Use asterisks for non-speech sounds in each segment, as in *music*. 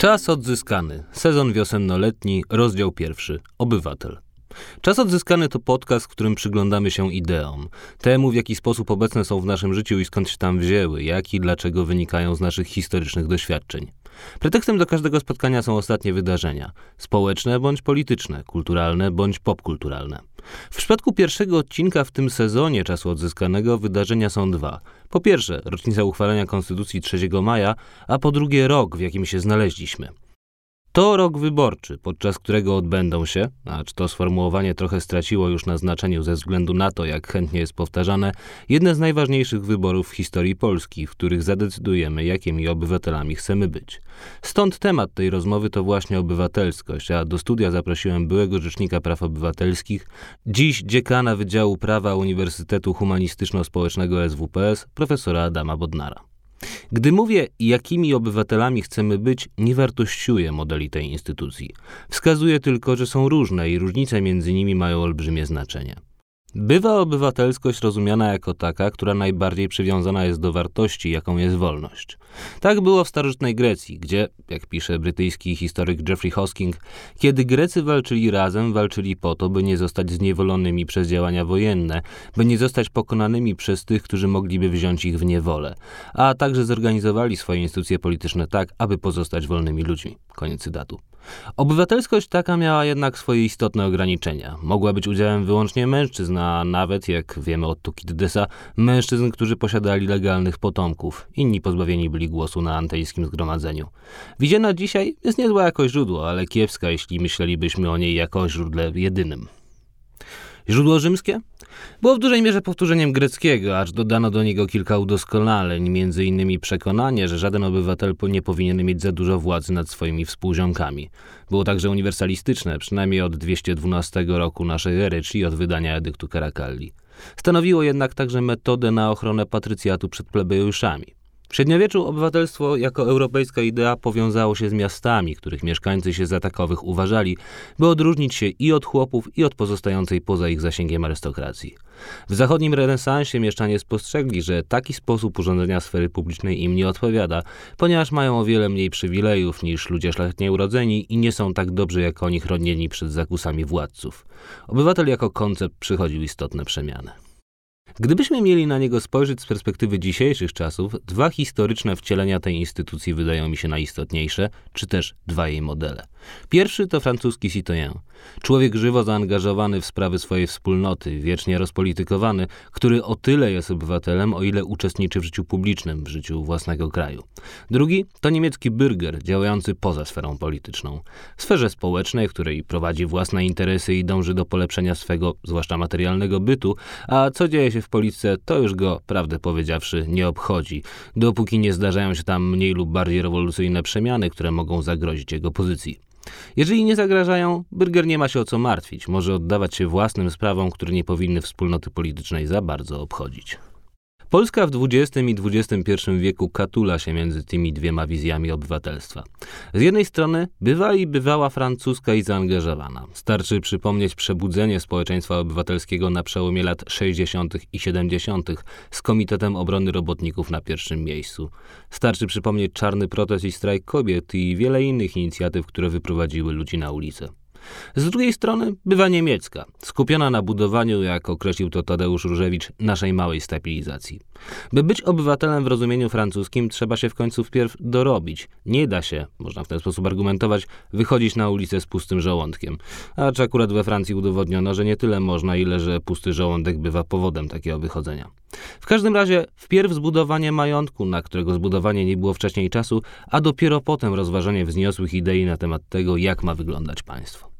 Czas odzyskany. Sezon wiosennoletni, rozdział pierwszy. Obywatel. Czas odzyskany to podcast, w którym przyglądamy się ideom, temu w jaki sposób obecne są w naszym życiu i skąd się tam wzięły, jak i dlaczego wynikają z naszych historycznych doświadczeń. Pretekstem do każdego spotkania są ostatnie wydarzenia społeczne bądź polityczne, kulturalne bądź popkulturalne. W przypadku pierwszego odcinka w tym sezonie czasu odzyskanego wydarzenia są dwa. Po pierwsze, rocznica uchwalenia Konstytucji 3 maja, a po drugie rok, w jakim się znaleźliśmy. To rok wyborczy, podczas którego odbędą się, acz to sformułowanie trochę straciło już na znaczeniu ze względu na to, jak chętnie jest powtarzane, jedne z najważniejszych wyborów w historii Polski, w których zadecydujemy, jakimi obywatelami chcemy być. Stąd temat tej rozmowy to właśnie obywatelskość, a do studia zaprosiłem byłego Rzecznika Praw Obywatelskich, dziś dziekana Wydziału Prawa Uniwersytetu Humanistyczno-Społecznego SWPS, profesora Adama Bodnara. Gdy mówię, jakimi obywatelami chcemy być, nie wartościuję modeli tej instytucji. Wskazuję tylko, że są różne i różnice między nimi mają olbrzymie znaczenie. Bywa obywatelskość rozumiana jako taka, która najbardziej przywiązana jest do wartości, jaką jest wolność. Tak było w starożytnej Grecji, gdzie, jak pisze brytyjski historyk Geoffrey Hosking, kiedy Grecy walczyli razem, walczyli po to, by nie zostać zniewolonymi przez działania wojenne, by nie zostać pokonanymi przez tych, którzy mogliby wziąć ich w niewolę, a także zorganizowali swoje instytucje polityczne tak, aby pozostać wolnymi ludźmi. Koniec cytatu. Obywatelskość taka miała jednak swoje istotne ograniczenia. Mogła być udziałem wyłącznie mężczyzn, a nawet, jak wiemy od Tukiddesa, mężczyzn, którzy posiadali legalnych potomków. Inni pozbawieni byli głosu na antejskim zgromadzeniu. Widziana dzisiaj jest niezła jako źródło, ale kiepska, jeśli myślelibyśmy o niej jako o źródle jedynym. Źródło rzymskie? Było w dużej mierze powtórzeniem greckiego, acz dodano do niego kilka udoskonaleń, między innymi przekonanie, że żaden obywatel nie powinien mieć za dużo władzy nad swoimi współziomkami. Było także uniwersalistyczne, przynajmniej od 212 roku naszej ery, czyli od wydania edyktu Carakalli. Stanowiło jednak także metodę na ochronę patrycjatu przed plebejuszami. W średniowieczu obywatelstwo jako europejska idea powiązało się z miastami, których mieszkańcy się za takowych uważali, by odróżnić się i od chłopów, i od pozostającej poza ich zasięgiem arystokracji. W zachodnim renesansie mieszczanie spostrzegli, że taki sposób urządzenia sfery publicznej im nie odpowiada, ponieważ mają o wiele mniej przywilejów niż ludzie szlachetnie urodzeni i nie są tak dobrze jak oni chronieni przed zakusami władców. Obywatel jako koncept przychodził istotne przemiany. Gdybyśmy mieli na niego spojrzeć z perspektywy dzisiejszych czasów, dwa historyczne wcielenia tej instytucji wydają mi się najistotniejsze, czy też dwa jej modele. Pierwszy to francuski citoyen, człowiek żywo zaangażowany w sprawy swojej wspólnoty, wiecznie rozpolitykowany, który o tyle jest obywatelem, o ile uczestniczy w życiu publicznym, w życiu własnego kraju. Drugi to niemiecki bürger, działający poza sferą polityczną. W sferze społecznej, w której prowadzi własne interesy i dąży do polepszenia swego, zwłaszcza materialnego bytu, a co dzieje się w polityce, to już go, prawdę powiedziawszy, nie obchodzi, dopóki nie zdarzają się tam mniej lub bardziej rewolucyjne przemiany, które mogą zagrozić jego pozycji. Jeżeli nie zagrażają, Bürger nie ma się o co martwić, może oddawać się własnym sprawom, które nie powinny wspólnoty politycznej za bardzo obchodzić. Polska w XX i XXI wieku katula się między tymi dwiema wizjami obywatelstwa. Z jednej strony bywa i bywała francuska i zaangażowana. Starczy przypomnieć przebudzenie społeczeństwa obywatelskiego na przełomie lat 60. i 70. z Komitetem Obrony Robotników na pierwszym miejscu. Starczy przypomnieć czarny protest i strajk kobiet i wiele innych inicjatyw, które wyprowadziły ludzi na ulicę. Z drugiej strony bywa niemiecka, skupiona na budowaniu, jak określił to Tadeusz Różewicz, naszej małej stabilizacji. By być obywatelem w rozumieniu francuskim, trzeba się w końcu wpierw dorobić. Nie da się, można w ten sposób argumentować, wychodzić na ulicę z pustym żołądkiem. Acz akurat we Francji udowodniono, że nie tyle można, ile że pusty żołądek bywa powodem takiego wychodzenia. W każdym razie, wpierw zbudowanie majątku, na którego zbudowanie nie było wcześniej czasu, a dopiero potem rozważanie wzniosłych idei na temat tego, jak ma wyglądać państwo.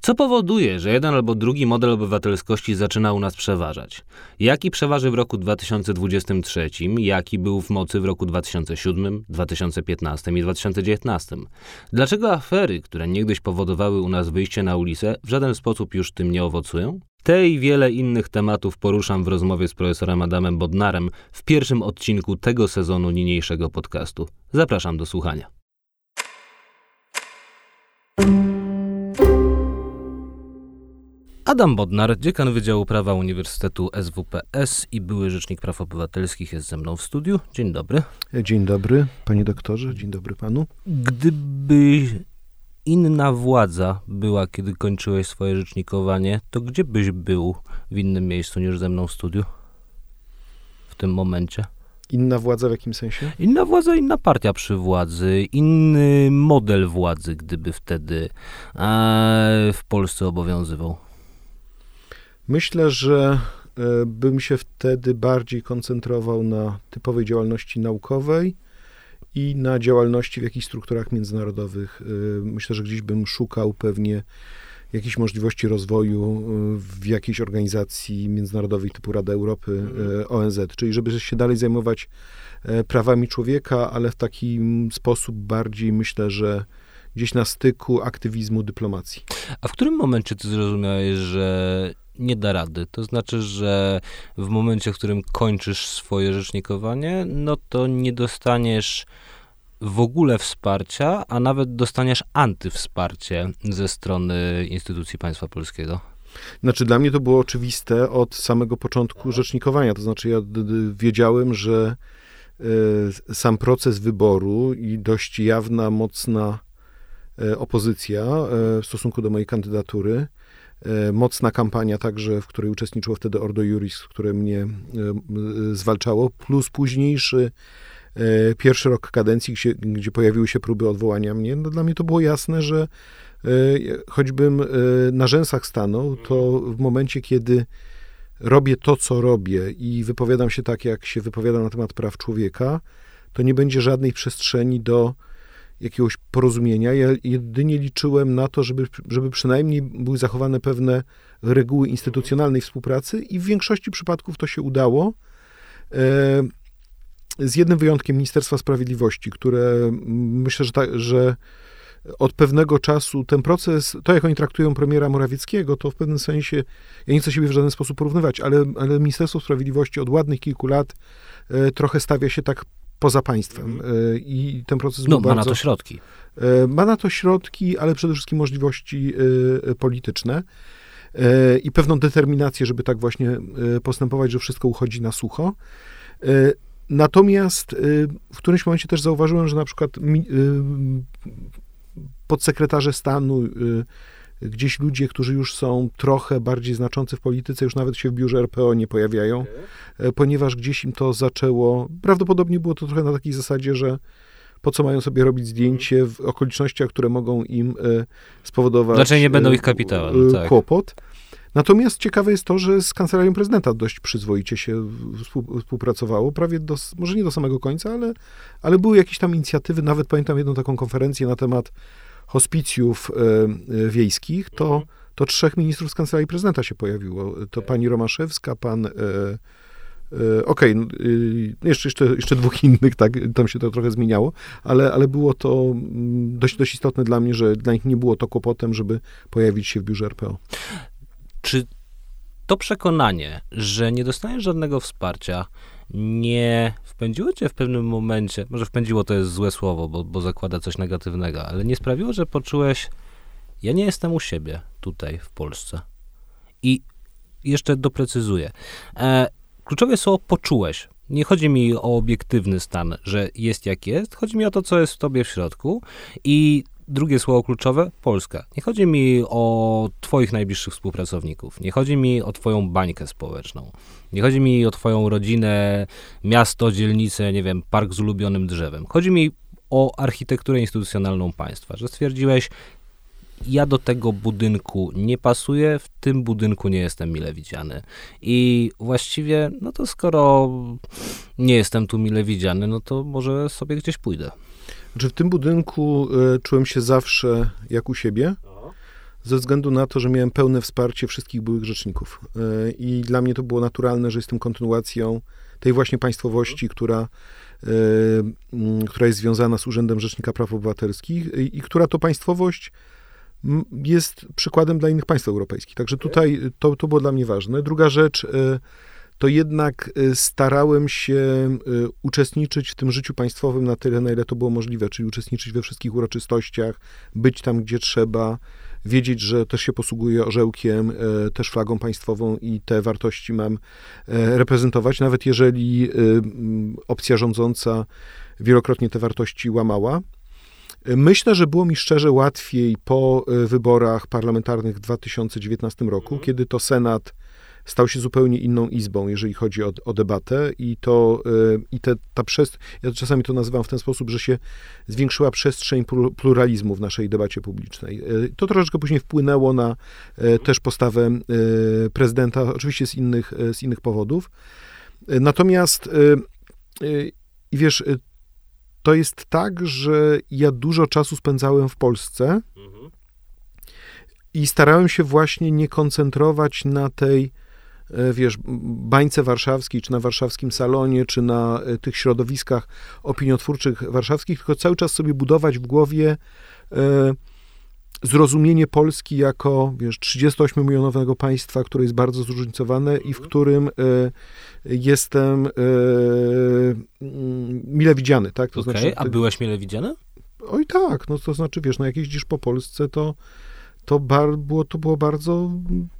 Co powoduje, że jeden albo drugi model obywatelskości zaczyna u nas przeważać? Jaki przeważy w roku 2023, jaki był w mocy w roku 2007, 2015 i 2019? Dlaczego afery, które niegdyś powodowały u nas wyjście na ulicę, w żaden sposób już tym nie owocują? Te i wiele innych tematów poruszam w rozmowie z profesorem Adamem Bodnarem w pierwszym odcinku tego sezonu niniejszego podcastu. Zapraszam do słuchania. Adam Bodnar, dziekan Wydziału Prawa Uniwersytetu SWPS i były Rzecznik Praw Obywatelskich jest ze mną w studiu. Dzień dobry. Dzień dobry, panie doktorze, dzień dobry panu. Gdyby inna władza była, kiedy kończyłeś swoje rzecznikowanie, to gdzie byś był w innym miejscu niż ze mną w studiu? W tym momencie? Inna władza w jakim sensie? Inna władza, inna partia przy władzy, inny model władzy, gdyby wtedy e, w Polsce obowiązywał. Myślę, że e, bym się wtedy bardziej koncentrował na typowej działalności naukowej i na działalności w jakichś strukturach międzynarodowych. E, myślę, że gdzieś bym szukał pewnie jakichś możliwości rozwoju e, w jakiejś organizacji międzynarodowej typu Rada Europy, ONZ, czyli żeby się dalej zajmować prawami człowieka, ale w taki sposób bardziej myślę, że gdzieś na styku aktywizmu, dyplomacji. A w którym momencie ty zrozumiałeś, że nie da rady. To znaczy, że w momencie, w którym kończysz swoje rzecznikowanie, no to nie dostaniesz w ogóle wsparcia, a nawet dostaniesz antywsparcie ze strony instytucji państwa polskiego. Znaczy, dla mnie to było oczywiste od samego początku rzecznikowania. To znaczy, ja wiedziałem, że y, sam proces wyboru i dość jawna, mocna y, opozycja y, w stosunku do mojej kandydatury mocna kampania także, w której uczestniczyło wtedy Ordo Juris, które mnie e, zwalczało, plus późniejszy e, pierwszy rok kadencji, gdzie, gdzie pojawiły się próby odwołania mnie, no dla mnie to było jasne, że choćbym na rzęsach stanął, to w momencie, kiedy robię to, co robię i wypowiadam się tak, jak się wypowiadam na temat praw człowieka, to nie będzie żadnej przestrzeni do jakiegoś porozumienia. Ja jedynie liczyłem na to, żeby, żeby przynajmniej były zachowane pewne reguły instytucjonalnej współpracy i w większości przypadków to się udało. E, z jednym wyjątkiem Ministerstwa Sprawiedliwości, które myślę, że, ta, że od pewnego czasu ten proces, to jak oni traktują premiera Morawieckiego, to w pewnym sensie, ja nie chcę siebie w żaden sposób porównywać, ale, ale Ministerstwo Sprawiedliwości od ładnych kilku lat e, trochę stawia się tak poza państwem. Mhm. E, I ten proces no, był ma bardzo, na to środki. E, ma na to środki, ale przede wszystkim możliwości e, polityczne i pewną determinację, żeby tak właśnie postępować, że wszystko uchodzi na sucho. Natomiast w którymś momencie też zauważyłem, że na przykład podsekretarze stanu gdzieś ludzie, którzy już są trochę bardziej znaczący w polityce, już nawet się w biurze RPO nie pojawiają, okay. ponieważ gdzieś im to zaczęło, prawdopodobnie było to trochę na takiej zasadzie, że po co mają sobie robić zdjęcie w okolicznościach, które mogą im e, spowodować Znaczy nie będą ich kapitałem, e, tak. kłopot. Natomiast ciekawe jest to, że z kancelarią prezydenta dość przyzwoicie się współpracowało, prawie do, może nie do samego końca, ale, ale były jakieś tam inicjatywy, nawet pamiętam jedną taką konferencję na temat hospicjów e, e, wiejskich, to, mhm. to trzech ministrów z kancelarii prezydenta się pojawiło. To pani Romaszewska, pan. E, okej, okay, jeszcze, jeszcze, jeszcze dwóch innych, tak, tam się to trochę zmieniało, ale, ale było to mm, dość, dość istotne dla mnie, że dla nich nie było to kłopotem, żeby pojawić się w biurze RPO. Czy to przekonanie, że nie dostaniesz żadnego wsparcia, nie wpędziło cię w pewnym momencie, może wpędziło to jest złe słowo, bo, bo zakłada coś negatywnego, ale nie sprawiło, że poczułeś, ja nie jestem u siebie tutaj w Polsce. I jeszcze doprecyzuję. E, kluczowe słowo poczułeś. Nie chodzi mi o obiektywny stan, że jest jak jest, chodzi mi o to, co jest w tobie w środku i drugie słowo kluczowe Polska. Nie chodzi mi o Twoich najbliższych współpracowników, nie chodzi mi o Twoją bańkę społeczną, nie chodzi mi o Twoją rodzinę, miasto, dzielnicę, nie wiem, park z ulubionym drzewem. Chodzi mi o architekturę instytucjonalną państwa, że stwierdziłeś, ja do tego budynku nie pasuję, w tym budynku nie jestem mile widziany. I właściwie, no to skoro nie jestem tu mile widziany, no to może sobie gdzieś pójdę że w tym budynku e, czułem się zawsze jak u siebie, ze względu na to, że miałem pełne wsparcie wszystkich byłych rzeczników. E, I dla mnie to było naturalne, że jestem kontynuacją tej właśnie państwowości, która, e, która jest związana z Urzędem Rzecznika Praw Obywatelskich i, i która to państwowość jest przykładem dla innych państw europejskich. Także tutaj to, to było dla mnie ważne. Druga rzecz, to jednak y, starałem się y, uczestniczyć w tym życiu państwowym na tyle, na ile to było możliwe, czyli uczestniczyć we wszystkich uroczystościach, być tam, gdzie trzeba, wiedzieć, że też się posługuję orzełkiem, y, też flagą państwową i te wartości mam reprezentować, nawet jeżeli opcja rządząca wielokrotnie te wartości łamała. Myślę, że było mi szczerze łatwiej po wyborach parlamentarnych w 2019 roku, mhm. kiedy to Senat stał się zupełnie inną izbą, jeżeli chodzi o, o debatę i to y, i te, ta przez, ja czasami to nazywam w ten sposób, że się zwiększyła przestrzeń pluralizmu w naszej debacie publicznej. Y, to troszeczkę później wpłynęło na y, też postawę prezydenta, oczywiście z innych, z innych powodów. Natomiast i wiesz, to jest tak, że ja dużo czasu spędzałem w Polsce mhm. i starałem się właśnie nie koncentrować na tej E, wiesz, bańce warszawskiej, czy na warszawskim salonie, czy na e, tych środowiskach opiniotwórczych warszawskich, tylko cały czas sobie budować w głowie e, zrozumienie Polski jako, wiesz, 38-milionowego państwa, które jest bardzo zróżnicowane i w mhm. którym jestem mile widziany, tak? To okay, znaczy, a byłeś mile widziany? Oj tak, no to znaczy, wiesz, no jak jeździsz po Polsce, to to, bar, było, to było bardzo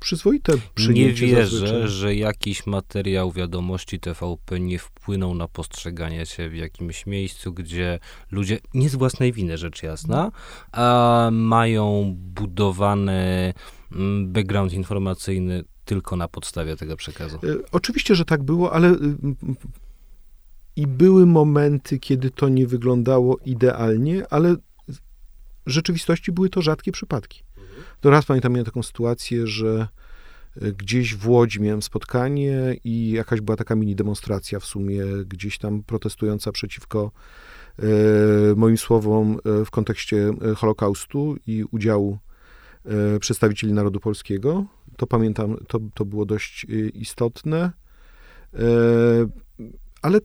przyzwoite przyjęcie. Nie wierzę, zazwyczaj. że jakiś materiał wiadomości TVP nie wpłynął na postrzeganie się w jakimś miejscu, gdzie ludzie, nie z własnej winy rzecz jasna, a mają budowany mm, background informacyjny tylko na podstawie tego przekazu. E, oczywiście, że tak było, ale y, i były momenty, kiedy to nie wyglądało idealnie, ale w rzeczywistości były to rzadkie przypadki. To raz pamiętam, miałem taką sytuację, że e, gdzieś w Łodzi miałem spotkanie i jakaś była taka mini demonstracja w sumie, gdzieś tam protestująca przeciwko e, moim słowom e, w kontekście Holokaustu i udziału przedstawicieli narodu polskiego. To pamiętam, to, to było dość istotne. Ale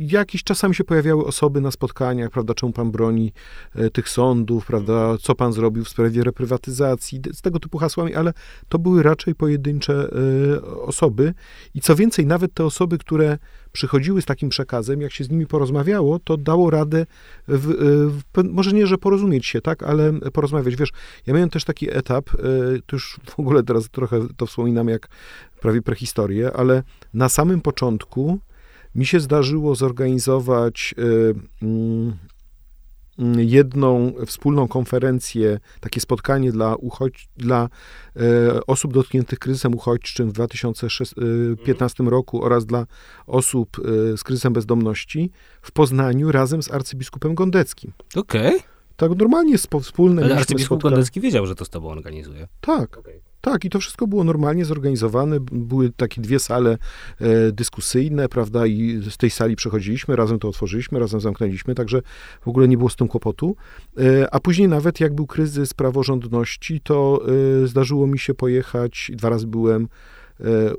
jakieś czasami się pojawiały osoby na spotkaniach, prawda, czemu pan broni e, tych sądów, prawda, co pan zrobił w sprawie reprywatyzacji, z tego typu hasłami, ale to były raczej pojedyncze e, osoby i co więcej, nawet te osoby, które przychodziły z takim przekazem, jak się z nimi porozmawiało, to dało radę, w, w, może nie, że porozumieć się, tak, ale porozmawiać. Wiesz, ja miałem też taki etap, e, to już w ogóle teraz trochę to wspominam jak prawie prehistorię, ale na samym początku mi się zdarzyło zorganizować y, mm, jedną wspólną konferencję, takie spotkanie dla, uchodź, dla e, osób dotkniętych kryzysem uchodźczym w 2015 roku oraz dla osób e, z kryzysem bezdomności w Poznaniu razem z arcybiskupem Gondeckim. Okej. Okay. Tak, normalnie wspólne. Ale arcybiskup Gondecki wiedział, że to z tobą organizuje. Tak. Okay. Tak, i to wszystko było normalnie zorganizowane. Były takie dwie sale e, dyskusyjne, prawda, i z tej sali przechodziliśmy, razem to otworzyliśmy, razem zamknęliśmy, także w ogóle nie było z tym kłopotu. E, a później nawet jak był kryzys praworządności, to e, zdarzyło mi się pojechać, dwa razy byłem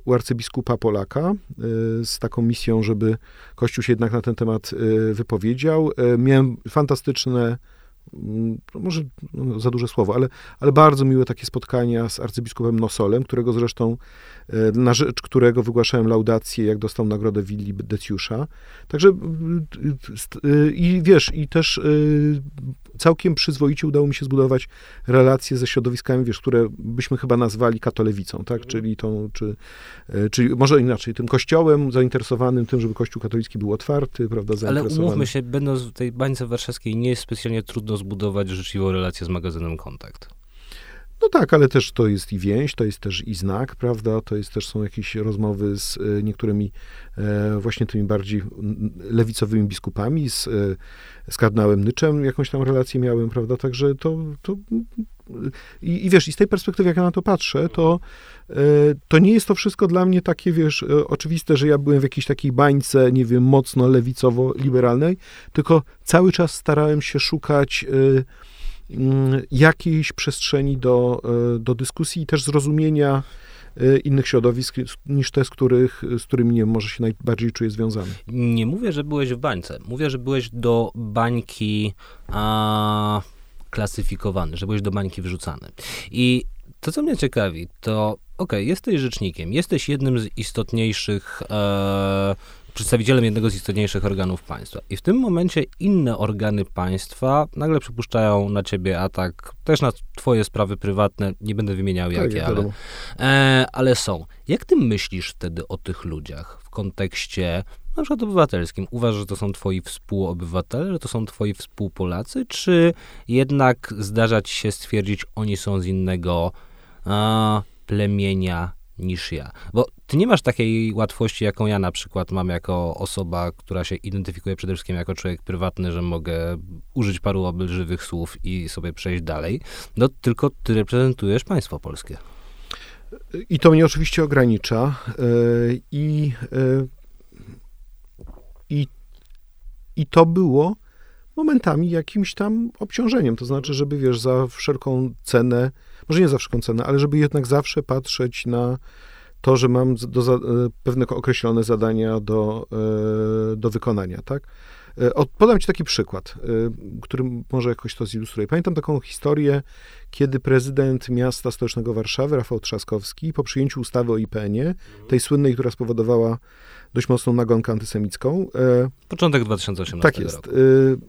u arcybiskupa Polaka z taką misją, żeby Kościół się jednak na ten temat wypowiedział. Miałem fantastyczne może no, za duże słowo, ale, ale bardzo miłe takie spotkania z arcybiskupem Nosolem, którego zresztą, e, na rzecz którego wygłaszałem laudację, jak dostał nagrodę Willi Deciusza. Także e, i wiesz, i też e, całkiem przyzwoicie udało mi się zbudować relacje ze środowiskami, wiesz, które byśmy chyba nazwali katolewicą, tak, mhm. czyli tą, czy, czyli może inaczej, tym kościołem zainteresowanym tym, żeby kościół katolicki był otwarty, prawda, Ale umówmy się, będąc w tej bańce warszawskiej, nie jest specjalnie trudno zbudować życzliwą relację z magazynem Kontakt. No tak, ale też to jest i więź, to jest też i znak, prawda? To jest też są jakieś rozmowy z e, niektórymi e, właśnie tymi bardziej lewicowymi biskupami, z, e, z kardynałem Nyczem jakąś tam relację miałem, prawda? Także to, to i, i wiesz, i z tej perspektywy, jak ja na to patrzę, to, to nie jest to wszystko dla mnie takie, wiesz, oczywiste, że ja byłem w jakiejś takiej bańce, nie wiem, mocno lewicowo-liberalnej, tylko cały czas starałem się szukać jakiejś przestrzeni do, e, do dyskusji i też zrozumienia e, innych środowisk niż te, z, których, z którymi nie może się najbardziej czuję związany. Nie mówię, że byłeś w bańce. Mówię, że byłeś do bańki a, klasyfikowany, że byłeś do bańki wrzucany. I To, co mnie ciekawi, to okej, okay, jesteś rzecznikiem, jesteś jednym z istotniejszych, e, przedstawicielem jednego z istotniejszych organów państwa. I w tym momencie inne organy państwa nagle przypuszczają na ciebie atak, też na twoje sprawy prywatne, nie będę wymieniał tak, jakie, ale, e, ale są. Jak ty myślisz wtedy o tych ludziach w kontekście na przykład obywatelskim. Uważasz, że to są twoi współobywatele, że to są twoi współpolacy, czy jednak zdarza ci się stwierdzić, oni są z innego a, plemienia niż ja? Bo ty nie masz takiej łatwości, jaką ja na przykład mam jako osoba, która się identyfikuje przede wszystkim jako człowiek prywatny, że mogę użyć paru obelżywych słów i sobie przejść dalej. No tylko ty reprezentujesz państwo polskie. I to mnie oczywiście ogranicza. Yy, I yy, i, I to było momentami jakimś tam obciążeniem. To znaczy, żeby wiesz, za wszelką cenę, może nie za wszelką cenę, ale żeby jednak zawsze patrzeć na to, że mam do, za, e, pewne określone zadania do, e, do wykonania, tak? E, podam Ci taki przykład, który może jakoś to zilustruje. Pamiętam taką historię, kiedy prezydent miasta stołecznego Warszawy, Rafał Trzaskowski, po przyjęciu ustawy o IPN-ie, tej słynnej, która spowodowała dość mocną nagonkę antysemicką. Początek 2018 Tak jest. Roku.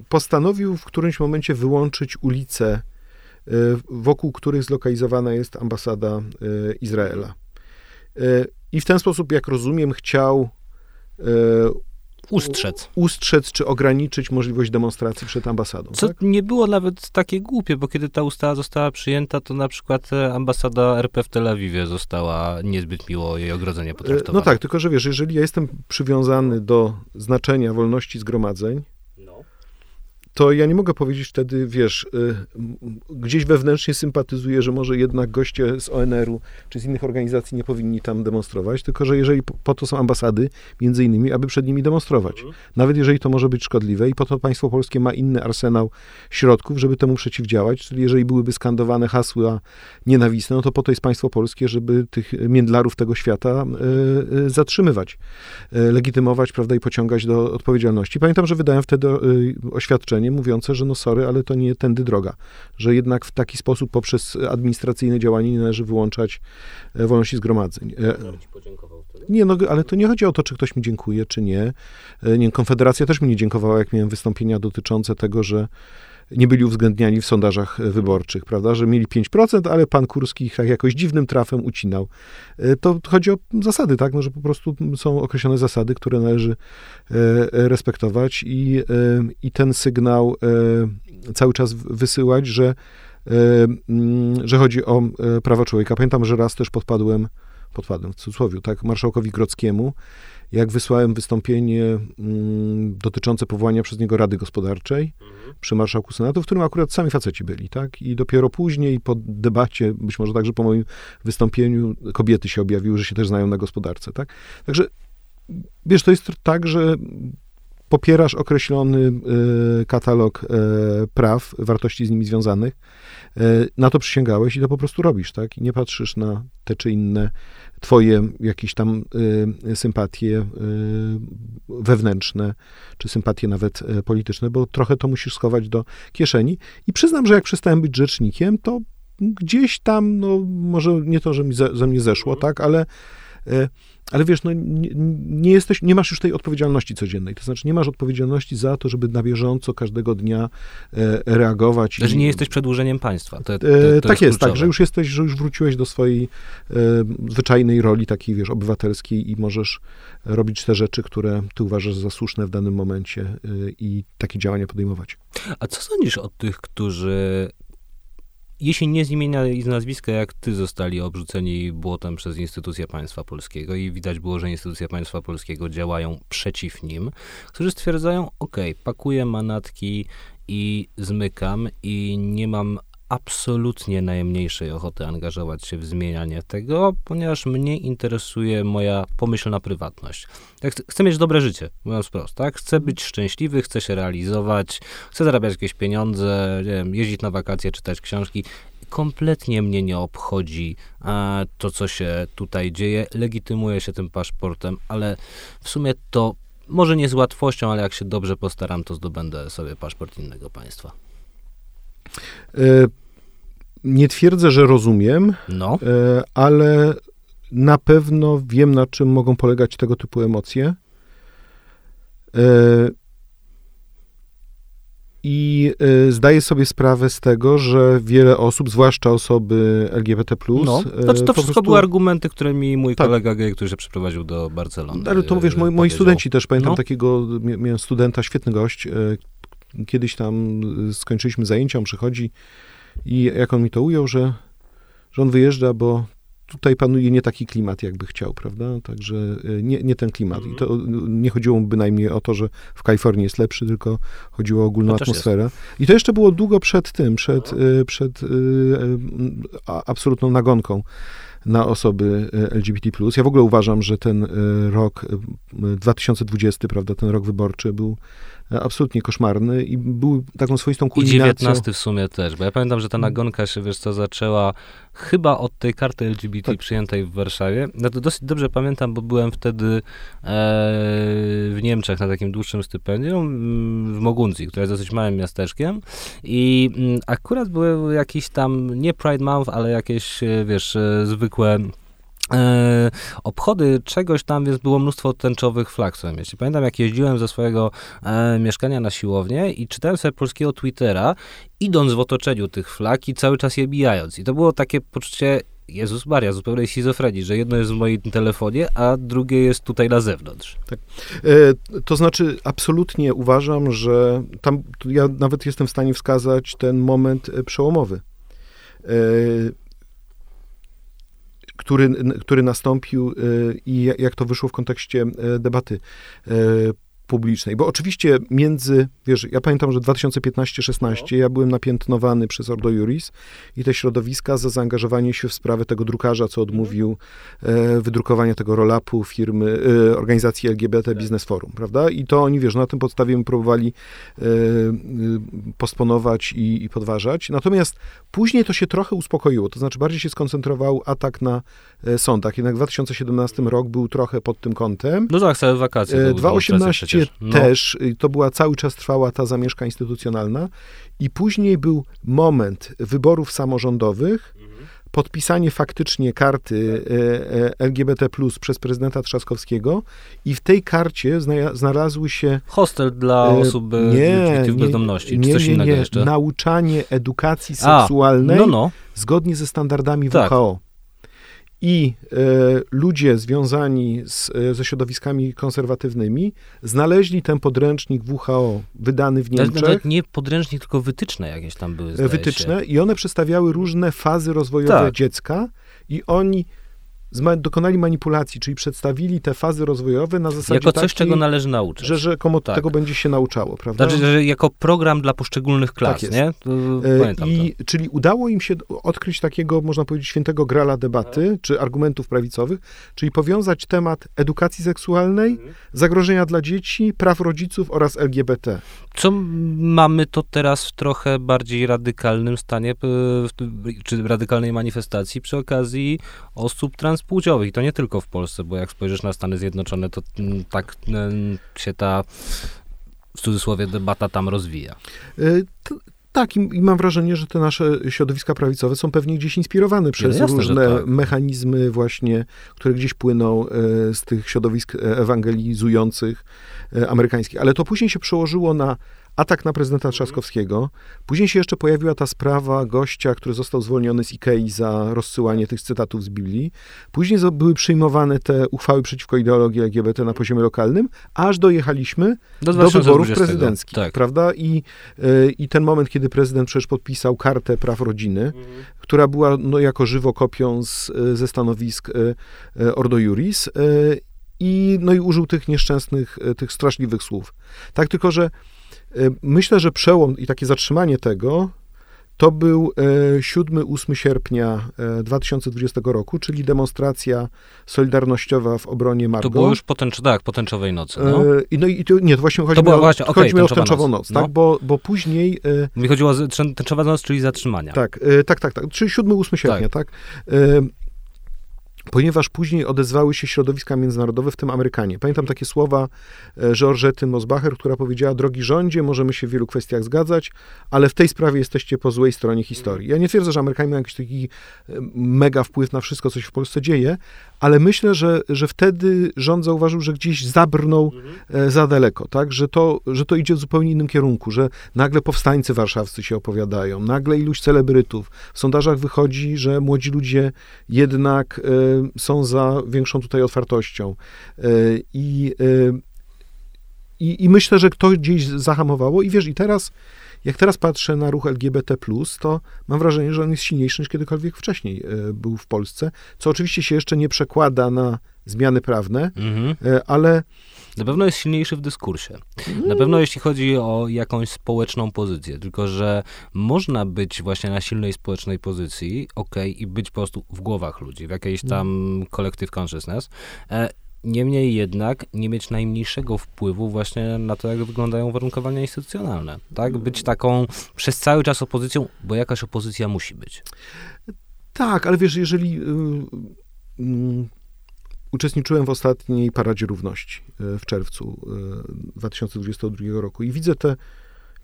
Postanowił w którymś momencie wyłączyć ulice, e, wokół których zlokalizowana jest ambasada Izraela. I w ten sposób, jak rozumiem, chciał ustrzec. Ustrzec czy ograniczyć możliwość demonstracji przed ambasadą. Co tak? nie było nawet takie głupie, bo kiedy ta ustawa została przyjęta, to na przykład e, ambasada RP w Tel Awiwie została niezbyt miło jej ogrodzenie e, potraktowana. No tak, tylko że wiesz, jeżeli ja jestem przywiązany do znaczenia wolności zgromadzeń, to ja nie mogę powiedzieć wtedy, wiesz, y, gdzieś wewnętrznie sympatyzuję, że może jednak goście z ONR-u czy z innych organizacji nie powinni tam demonstrować, tylko że jeżeli po to są ambasady, między innymi, aby przed nimi demonstrować. Mhm. Nawet jeżeli to może być szkodliwe i po to państwo polskie ma inny arsenał środków, żeby temu przeciwdziałać, czyli jeżeli byłyby skandowane hasła nienawistne, no to po to jest państwo polskie, żeby tych międlarów tego świata y, y, zatrzymywać, legitymować, prawda, i pociągać do odpowiedzialności. Pamiętam, że wydałem wtedy oświadczenie, mówiące, że no sorry, ale to nie tędy droga, że jednak w taki sposób poprzez administracyjne działanie nie należy wyłączać e, wolności zgromadzeń. E, nie, no ale to nie chodzi o to, czy ktoś mi dziękuję, czy nie. E, nie Konfederacja też mi nie dziękowała, jak miałem wystąpienia dotyczące tego, że nie byli uwzględniani w sondażach wyborczych, prawda, że mieli 5%, ale pan Kurski ich jakoś dziwnym trafem ucinał. E, to chodzi o zasady, tak, no, że po prostu są określone zasady, które należy e, respektować i, e, i ten sygnał cały czas wysyłać, że, mm, że chodzi o prawa człowieka. Pamiętam, że raz też podpadłem, podpadłem w cudzysłowie, tak, marszałkowi Grockiemu, jak wysłałem wystąpienie mm, dotyczące powołania przez niego Rady Gospodarczej mhm. przy Marszałku Senatu, w którym akurat sami faceci byli, tak? I dopiero później po debacie, być może także po moim wystąpieniu, kobiety się objawiły, że się też znają na gospodarce, tak? Także, wiesz, to jest tak, że popierasz określony y, katalog y, praw, wartości z nimi związanych, y, na to przysięgałeś i to po prostu robisz, tak? I nie patrzysz na te czy inne twoje jakieś tam sympatie wewnętrzne, czy sympatie nawet polityczne, bo trochę to musisz schować do kieszeni. I przyznam, że jak przestałem być rzecznikiem, to gdzieś tam, no może nie to, że mi ze, ze mnie zeszło, tak, ale ale wiesz, no, nie, nie, jesteś, nie masz już tej odpowiedzialności codziennej. To znaczy, nie masz odpowiedzialności za to, żeby na bieżąco każdego dnia e, reagować. Że i, nie jesteś przedłużeniem państwa. To, to, e, to tak jest, jest tak, że już jesteś, że już wróciłeś do swojej e, zwyczajnej roli takiej, wiesz, obywatelskiej i możesz robić te rzeczy, które ty uważasz za słuszne w danym momencie e, i takie działania podejmować. A co sądzisz o tych, którzy jeśli nie z imienia i z nazwiska, jak ty zostali obrzuceni błotem przez instytucje państwa polskiego i widać było, że instytucje państwa polskiego działają przeciw nim, którzy stwierdzają, ok, pakuję manatki i zmykam i nie mam absolutnie najmniejszej ochoty angażować się w zmienianie tego, ponieważ mnie interesuje moja pomyślna prywatność. Chcę mieć dobre życie, mówiąc wprost, tak? Chcę być szczęśliwy, chcę się realizować, chcę zarabiać jakieś pieniądze, wiem, jeździć na wakacje, czytać książki. Kompletnie mnie nie obchodzi a, to, co się tutaj dzieje. Legitymuję się tym paszportem, ale w sumie to może nie z łatwością, ale jak się dobrze postaram, to zdobędę sobie paszport innego państwa. Y nie twierdzę, że rozumiem, No. e, ale na pewno wiem, na czym mogą polegać tego typu emocje. E, I e, zdaję sobie sprawę z tego, że wiele osób, zwłaszcza osoby LGBT, No, znaczy to wszystko prostu- były argumenty, które mi mój Tak. kolega gej, który się przeprowadził do Barcelony. Ale to wiesz, moi, moi studenci też, pamiętam No. takiego, mia- miałem studenta, świetny gość, kiedyś tam skończyliśmy zajęcia, on przychodzi i jak on mi to ujął, że, że on wyjeżdża, bo tutaj panuje nie taki klimat, jakby chciał, prawda? Także e, nie, nie ten klimat. I to e, nie chodziło mu bynajmniej o to, że w Kalifornii jest lepszy, tylko chodziło o ogólną Chociaż atmosferę. I to jeszcze było długo przed tym, przed, e, przed a- absolutną nagonką na osoby LGBT+. Ja w ogóle uważam, że ten rok e, 2020, prawda, ten rok wyborczy był absolutnie koszmarny i był taką swoistą I kulminacją. 19 w sumie też, bo ja pamiętam, że ta Mm. nagonka się, wiesz co, zaczęła chyba od tej karty LGBT Tak. przyjętej w Warszawie. No to dosyć dobrze pamiętam, bo byłem wtedy e, w Niemczech na takim dłuższym stypendium mm, w Moguncji, które jest dosyć małym miasteczkiem i mm, akurat były jakieś tam, nie Pride Month, ale jakieś, e, wiesz, e, zwykłe e, obchody czegoś tam, więc było mnóstwo tęczowych flag swoim mieście. Pamiętam, jak jeździłem ze swojego e, mieszkania na siłownię i czytałem sobie polskiego Twittera, idąc w otoczeniu tych flag i cały czas je bijając. I to było takie poczucie, Jezus Maria, zupełnej schizofrenii, że jedno jest w moim telefonie, a drugie jest tutaj na zewnątrz. E, To znaczy, absolutnie uważam, że tam, ja nawet jestem w stanie wskazać ten moment e, przełomowy, e, który, który nastąpił e, i ja- jak to wyszło w kontekście e, debaty. E, publicznej. Bo oczywiście między, wiesz, ja pamiętam, że 2015-16 ja byłem napiętnowany przez Ordo Juris i te środowiska za zaangażowanie się w sprawę tego drukarza, co odmówił e, wydrukowania tego roll-upu firmy, e, organizacji LGBT Business Forum, prawda? I to oni, wiesz, na tym podstawie my próbowali e, e, posponować i, i podważać. Natomiast później to się trochę uspokoiło, to znaczy bardziej się skoncentrował atak na e, sądach. Jednak 2017 rok był trochę pod tym kątem. No tak, całe wakacje. to E, były demonstracje 2018 No. też, y, to była cały czas trwała ta zamieszka instytucjonalna i później był moment wyborów samorządowych, Mhm. podpisanie faktycznie karty e, e, LGBT+, przez prezydenta Trzaskowskiego i w tej karcie zna- znalazły się Hostel dla e, osób e, w bezdomności, czy coś innego jeszcze. nauczanie edukacji A, seksualnej No, no. zgodnie ze standardami Tak. WHO. I e, ludzie związani z, e, ze środowiskami konserwatywnymi znaleźli ten podręcznik WHO wydany w Niemczech, Nawet nie podręcznik, tylko wytyczne jakieś tam były, wytyczne, Się. i one przedstawiały różne fazy rozwojowe Tak. dziecka i oni dokonali manipulacji, czyli przedstawili te fazy rozwojowe na zasadzie Jako coś, takiej, czego należy nauczyć. że rzekomo Tak. tego będzie się nauczało, prawda? Znaczy, że jako program dla poszczególnych klas, Tak nie? To, E, pamiętam I, Czyli udało im się odkryć takiego, można powiedzieć, świętego grala debaty, czy argumentów prawicowych, czyli powiązać temat edukacji seksualnej, zagrożenia dla dzieci, praw rodziców oraz LGBT. to. Co mamy to teraz w trochę bardziej radykalnym stanie, czy radykalnej manifestacji przy okazji osób transpłciowych. I to nie tylko w Polsce, bo jak spojrzysz na Stany Zjednoczone, to mm, tak mm, się ta w cudzysłowie debata tam rozwija. Y, t- Tak, i, mam wrażenie, że te nasze środowiska prawicowe są pewnie gdzieś inspirowane przez jasne, różne tak. mechanizmy właśnie, które gdzieś płyną e, z tych środowisk e, ewangelizujących e, amerykańskich. Ale to później się przełożyło na atak na prezydenta Trzaskowskiego. Później się jeszcze pojawiła ta sprawa gościa, który został zwolniony z Ikei za rozsyłanie tych cytatów z Biblii. Później były przyjmowane te uchwały przeciwko ideologii LGBT na poziomie lokalnym, aż dojechaliśmy Do, do wyborów 2020. prezydenckich, Tak. prawda? I, e, I ten moment, kiedy prezydent przecież podpisał kartę praw rodziny, która była no, jako żywo kopią z, e, ze stanowisk e, Ordo Juris i, no, i użył tych nieszczęsnych, tych straszliwych słów. Tak, tylko że myślę, że przełom i takie zatrzymanie tego to był e, 7-8 sierpnia e, 2020 roku, czyli demonstracja solidarnościowa w obronie Margo. To było już po, tęcz, tak, po tęczowej nocy. No. E, i no i to, nie, to właśnie chodzi mi o, właśnie, okej, chodzi mi o tęczową noc. noc, No. tak? Bo, bo później, e, Mi chodziło o tęczowa noc, czyli zatrzymania. tak, e, tak, tak, tak, czyli 7-8 sierpnia, tak? E, ponieważ później odezwały się środowiska międzynarodowe, w tym Amerykanie. Pamiętam takie słowa e, Georgety Mosbacher, która powiedziała, drogi rządzie, możemy się w wielu kwestiach zgadzać, ale w tej sprawie jesteście po złej stronie historii. Ja nie twierdzę, że Amerykanie mają jakiś taki e, mega wpływ na wszystko, co się w Polsce dzieje, ale myślę, że, że wtedy rząd zauważył, że gdzieś zabrnął e, za daleko, tak? że, to, że to idzie w zupełnie innym kierunku, że nagle powstańcy warszawscy się opowiadają, nagle iluś celebrytów. W sondażach wychodzi, że młodzi ludzie jednak są za większą tutaj otwartością. E, I, e, i, I myślę, że to gdzieś zahamowało. I wiesz, i teraz, jak teraz patrzę na ruch LGBT, to mam wrażenie, że on jest silniejszy niż kiedykolwiek wcześniej e, był w Polsce. Co oczywiście się jeszcze nie przekłada na zmiany prawne, mhm. ale na pewno jest silniejszy w dyskursie. Na pewno jeśli chodzi o jakąś społeczną pozycję, tylko że można być właśnie na silnej społecznej pozycji, ok, i być po prostu w głowach ludzi, w jakiejś tam collective consciousness. Niemniej jednak nie mieć najmniejszego wpływu właśnie na to, jak wyglądają uwarunkowania instytucjonalne. Tak? Być taką przez cały czas opozycją, bo jakaś opozycja musi być. Tak, ale wiesz, jeżeli. Yy, yy Uczestniczyłem w ostatniej Paradzie Równości e, w czerwcu 2022 e, roku i widzę te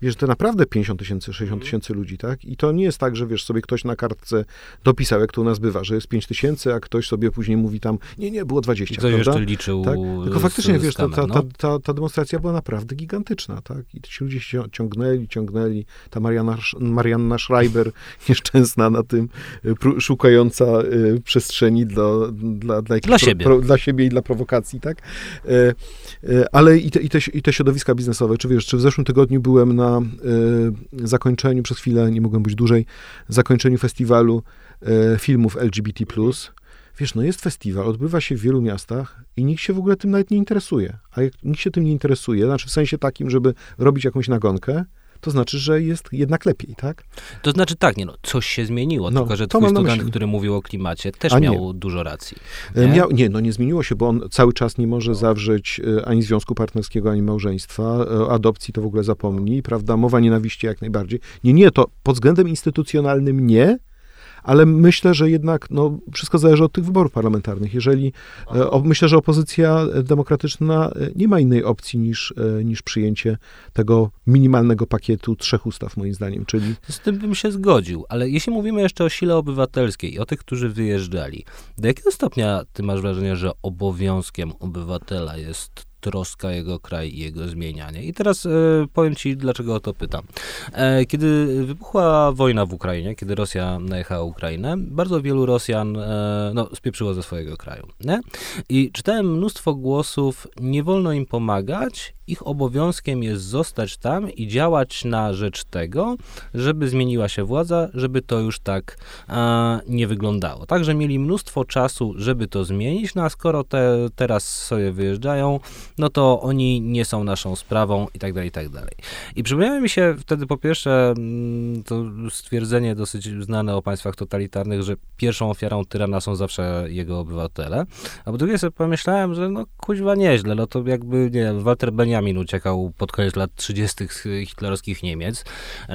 wiesz, to naprawdę 50 tysięcy, 60 mhm. tysięcy ludzi, tak? I to nie jest tak, że wiesz, sobie ktoś na kartce dopisał, jak to u nas bywa, że jest 5 tysięcy, a ktoś sobie później mówi tam, nie, nie, było 20, I ktoś prawda? jeszcze liczył tak? Tylko faktycznie, wiesz, ta, ta, ta, ta, ta demonstracja była naprawdę gigantyczna, tak? I ci ludzie się ciągnęli, ciągnęli. Ta Mariana, Marianna Schreiber, *laughs* nieszczęsna na tym, e, szukająca y, przestrzeni dla, dla, dla, dla, siebie. Pro, dla siebie i dla prowokacji, tak? Y, y, ale i te, i, te, i te środowiska biznesowe, czy wiesz, czy w zeszłym tygodniu byłem na y, zakończeniu, przez chwilę, nie mogłem być dłużej, zakończeniu festiwalu y, filmów LGBT+. Wiesz, no jest festiwal, odbywa się w wielu miastach i nikt się w ogóle tym nawet nie interesuje. A jak nikt się tym nie interesuje, znaczy w sensie takim, żeby robić jakąś nagonkę, to znaczy, że jest jednak lepiej, tak? To znaczy tak, nie no, coś się zmieniło, no, tylko że twój student, który mówił o klimacie, też A miał dużo racji. E, nie? Miał, nie, no nie zmieniło się, bo on cały czas nie może zawrzeć e, ani związku partnerskiego, ani małżeństwa. E, adopcji to w ogóle zapomni, prawda? Mowa nienawiści jak najbardziej. Nie, nie, to pod względem instytucjonalnym nie, ale myślę, że jednak no, wszystko zależy od tych wyborów parlamentarnych. Jeżeli e, o, myślę, że opozycja demokratyczna e, nie ma innej opcji niż, e, niż przyjęcie tego minimalnego pakietu trzech ustaw, moim zdaniem, czyli... Z tym bym się zgodził, ale jeśli mówimy jeszcze o sile obywatelskiej o tych, którzy wyjeżdżali, do jakiego stopnia ty masz wrażenie, że obowiązkiem obywatela jest troska jego kraj i jego zmienianie. I teraz e, powiem ci, dlaczego o to pytam. E, kiedy wybuchła wojna w Ukrainie, kiedy Rosja najechała Ukrainę, bardzo wielu Rosjan e, no, spieprzyło ze swojego kraju. Nie? I czytałem mnóstwo głosów, nie wolno im pomagać, ich obowiązkiem jest zostać tam i działać na rzecz tego, żeby zmieniła się władza, żeby to już tak e, nie wyglądało. Także mieli mnóstwo czasu, żeby to zmienić, no a skoro te, teraz sobie wyjeżdżają, no to oni nie są naszą sprawą i tak dalej, i tak dalej. I przypomniało mi się wtedy po pierwsze mm, to stwierdzenie dosyć znane o państwach totalitarnych, że pierwszą ofiarą tyrana są zawsze jego obywatele, a po drugie sobie pomyślałem, że no kuźwa nieźle, no to jakby, nie wiem, Walter Benjamin uciekał pod koniec lat 30. z hitlerowskich Niemiec,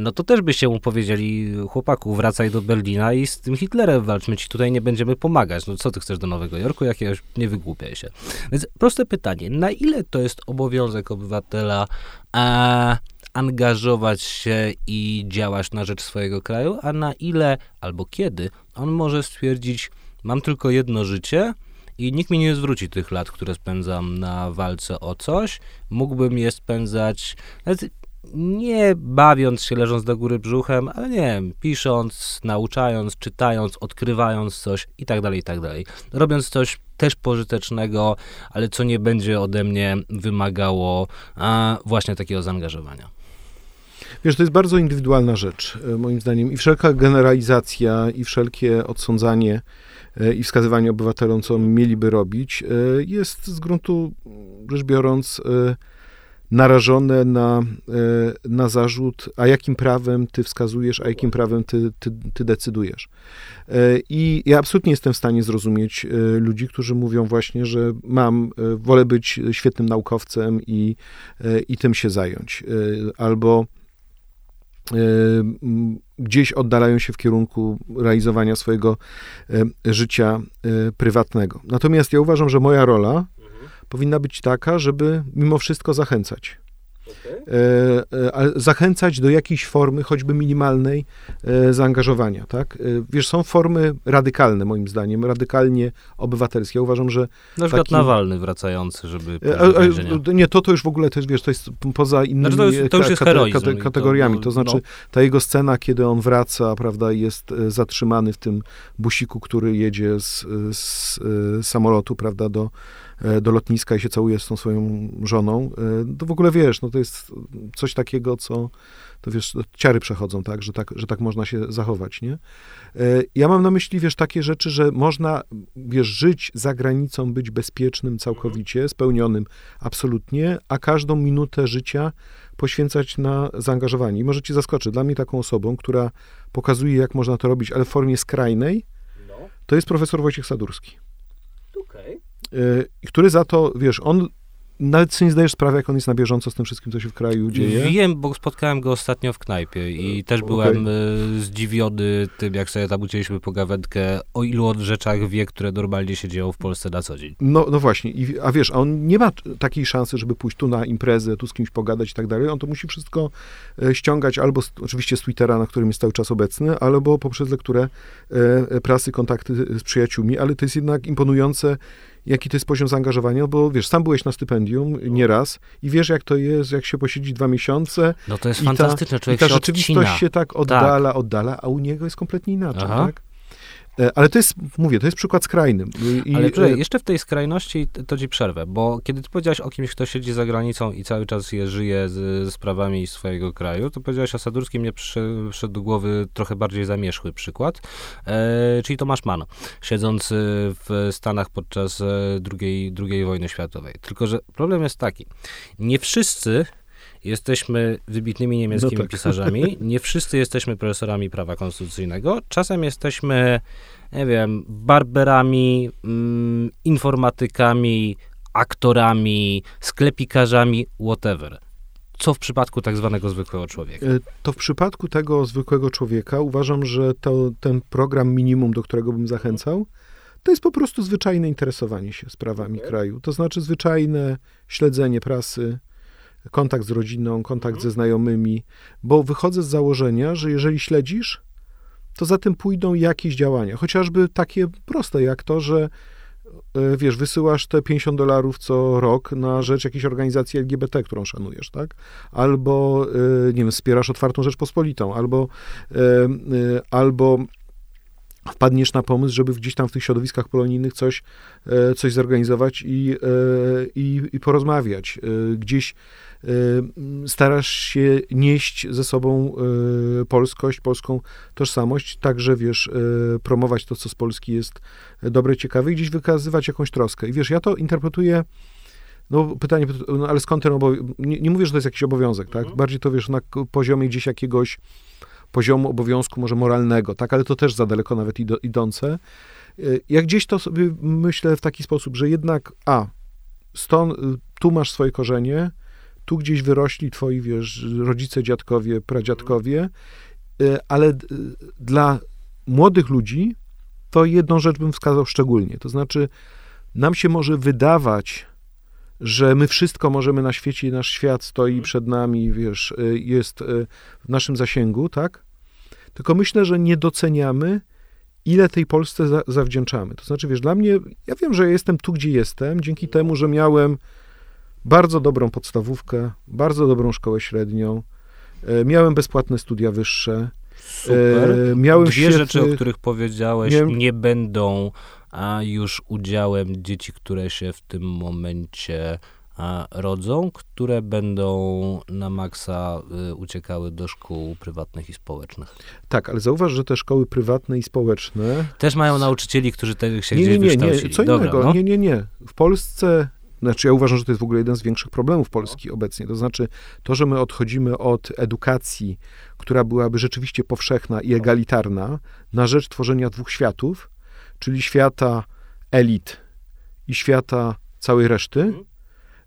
no to też byście mu powiedzieli, chłopaku, wracaj do Berlina i z tym Hitlerem walczmy, ci tutaj nie będziemy pomagać. No co ty chcesz do Nowego Jorku? Jakiegoś, nie wygłupiaj się. Więc proste pytanie, na ile to jest obowiązek obywatela a, angażować się i działać na rzecz swojego kraju, a na ile albo kiedy on może stwierdzić, mam tylko jedno życie i nikt mi nie zwróci tych lat, które spędzam na walce o coś. Mógłbym je spędzać nie bawiąc się, leżąc do góry brzuchem, ale nie wiem, pisząc, nauczając, czytając, odkrywając coś i tak dalej, i tak dalej. Robiąc coś też pożytecznego, ale co nie będzie ode mnie wymagało właśnie takiego zaangażowania. Wiesz, to jest bardzo indywidualna rzecz, e, moim zdaniem. I wszelka generalizacja, i wszelkie odsądzanie e, i wskazywanie obywatelom, co mieliby robić, e, jest z gruntu rzecz biorąc narażone na, e, na zarzut, a jakim prawem ty wskazujesz, a jakim prawem ty, ty, ty decydujesz. E, I ja absolutnie jestem w stanie zrozumieć e, ludzi, którzy mówią właśnie, że mam, wolę być świetnym naukowcem i, i tym się zająć. Albo gdzieś oddalają się w kierunku realizowania swojego życia prywatnego. Natomiast ja uważam, że moja rola. Powinna być taka, żeby mimo wszystko zachęcać. E, e, zachęcać do jakiejś formy, choćby minimalnej, e, zaangażowania. Tak? Wiesz, są formy radykalne, moim zdaniem, radykalnie obywatelskie. Ja uważam, że. Na przykład taki... Nawalny wracający, żeby. A, nie, to to już w ogóle to jest, wiesz, to jest poza innymi znaczy to jest, to już jest kate, kategoriami. To, znaczy, no. ta jego scena, kiedy on wraca, prawda, jest zatrzymany w tym busiku, który jedzie z, z samolotu, prawda, do E, do lotniska i się całuje z tą swoją żoną, e, to w ogóle wiesz, no to jest coś takiego, co, to wiesz, ciary przechodzą, tak, że tak, że tak można się zachować, nie? E, ja mam na myśli, wiesz, takie rzeczy, że można, wiesz, żyć za granicą, być bezpiecznym całkowicie, spełnionym absolutnie, a każdą minutę życia poświęcać na zaangażowanie. I może ci zaskoczy, dla mnie taką osobą, która pokazuje, jak można to robić, ale w formie skrajnej, no. to jest profesor Wojciech Sadurski. Y, który za to, wiesz, on nawet sobie nie zdajesz sprawy, jak on jest na bieżąco z tym wszystkim, co się w kraju dzieje. Wiem, bo spotkałem go ostatnio w knajpie i też byłem okay. zdziwiony tym, jak sobie tam ucięliśmy pogawędkę, o ilu od rzeczach wie, które normalnie się dzieją w Polsce na co dzień. No, no właśnie, I, a wiesz, a on nie ma takiej szansy, żeby pójść tu na imprezę, tu z kimś pogadać i tak dalej. On to musi wszystko e, ściągać albo z, oczywiście z Twittera, na którym jest cały czas obecny, albo poprzez lekturę e, prasy, kontakty z przyjaciółmi, ale to jest jednak imponujące, jaki to jest poziom zaangażowania, bo wiesz, sam byłeś na stypendium nieraz i wiesz, jak to jest, jak się posiedzi dwa miesiące. No to jest fantastyczne, człowiek I ta rzeczywistość odcina. się tak oddala, tak. oddala, a u niego jest kompletnie inaczej, Aha. tak? E, ale to jest, mówię, to jest przykład skrajny. I, Ale tutaj, jeszcze w tej skrajności to ci przerwę, bo kiedy ty powiedziałeś o kimś, kto siedzi za granicą i cały czas je żyje z, z sprawami swojego kraju, to powiedziałeś o Sadurskim, mnie przyszedł do głowy trochę bardziej zamierzchły przykład, e, czyli Tomasz Mann, siedząc w Stanach podczas e, drugiej, II wojny światowej. Tylko, że problem jest taki, nie wszyscy Jesteśmy wybitnymi niemieckimi no tak. pisarzami. *laughs* Nie wszyscy jesteśmy profesorami prawa konstytucyjnego. Czasem jesteśmy, nie wiem, barberami, mm, informatykami, aktorami, sklepikarzami, whatever. Co w przypadku tak zwanego zwykłego człowieka? E, to w przypadku tego zwykłego człowieka uważam, że to, ten program minimum, do którego bym zachęcał, to jest po prostu zwyczajne interesowanie się sprawami kraju. To znaczy zwyczajne śledzenie prasy, kontakt z rodziną, kontakt ze znajomymi, bo wychodzę z założenia, że jeżeli śledzisz, to za tym pójdą jakieś działania, chociażby takie proste jak to, że e, wiesz, wysyłasz te 50 dolarów co rok na rzecz jakiejś organizacji LGBT, którą szanujesz, tak? Albo, e, nie wiem, wspierasz otwartą Rzeczpospolitą, albo, e, albo wpadniesz na pomysł, żeby gdzieś tam w tych środowiskach polonijnych coś, coś zorganizować i, i, i porozmawiać. Gdzieś starasz się nieść ze sobą y, polskość, polską tożsamość, także wiesz, y, promować to, co z Polski jest dobre, ciekawe i gdzieś wykazywać jakąś troskę. I wiesz, ja to interpretuję no pytanie, no, ale skąd ten obowiązek? Nie, nie, mówię, że to jest jakiś obowiązek, tak? Mhm. Bardziej to wiesz na poziomie gdzieś jakiegoś poziomu obowiązku może moralnego, tak? Ale to też za daleko nawet idące. Jak gdzieś to sobie myślę w taki sposób, że jednak a, stąd, tu masz swoje korzenie, tu gdzieś wyrośli twoi, wiesz, rodzice, dziadkowie, pradziadkowie, e, ale dla młodych ludzi to jedną rzecz bym wskazał szczególnie. To znaczy, nam się może wydawać, że my wszystko możemy na świecie i nasz świat stoi przed nami, wiesz, e, jest w naszym zasięgu, tak? Tylko myślę, że nie doceniamy, ile tej Polsce za, zawdzięczamy. To znaczy, wiesz, dla mnie, ja wiem, że jestem tu, gdzie jestem, dzięki temu, że miałem bardzo dobrą podstawówkę, bardzo dobrą szkołę średnią. E, miałem bezpłatne studia wyższe. Super. E, miałem Dwie świetny... rzeczy, o których powiedziałeś, Miałem... nie będą a już udziałem dzieci, które się w tym momencie a, rodzą, które będą na maksa y, uciekały do szkół prywatnych i społecznych. Tak, ale zauważ, że te szkoły prywatne i społeczne... Też mają nauczycieli, którzy tych się nie, gdzieś nie, nie, wykształcili. Nie, co Dobra, innego. No? Nie, nie, nie. W Polsce znaczy, ja uważam, że to jest w ogóle jeden z większych problemów Polski obecnie. To znaczy, to, że my odchodzimy od edukacji, która byłaby rzeczywiście powszechna i egalitarna, na rzecz tworzenia dwóch światów, czyli świata elit i świata całej reszty, mhm.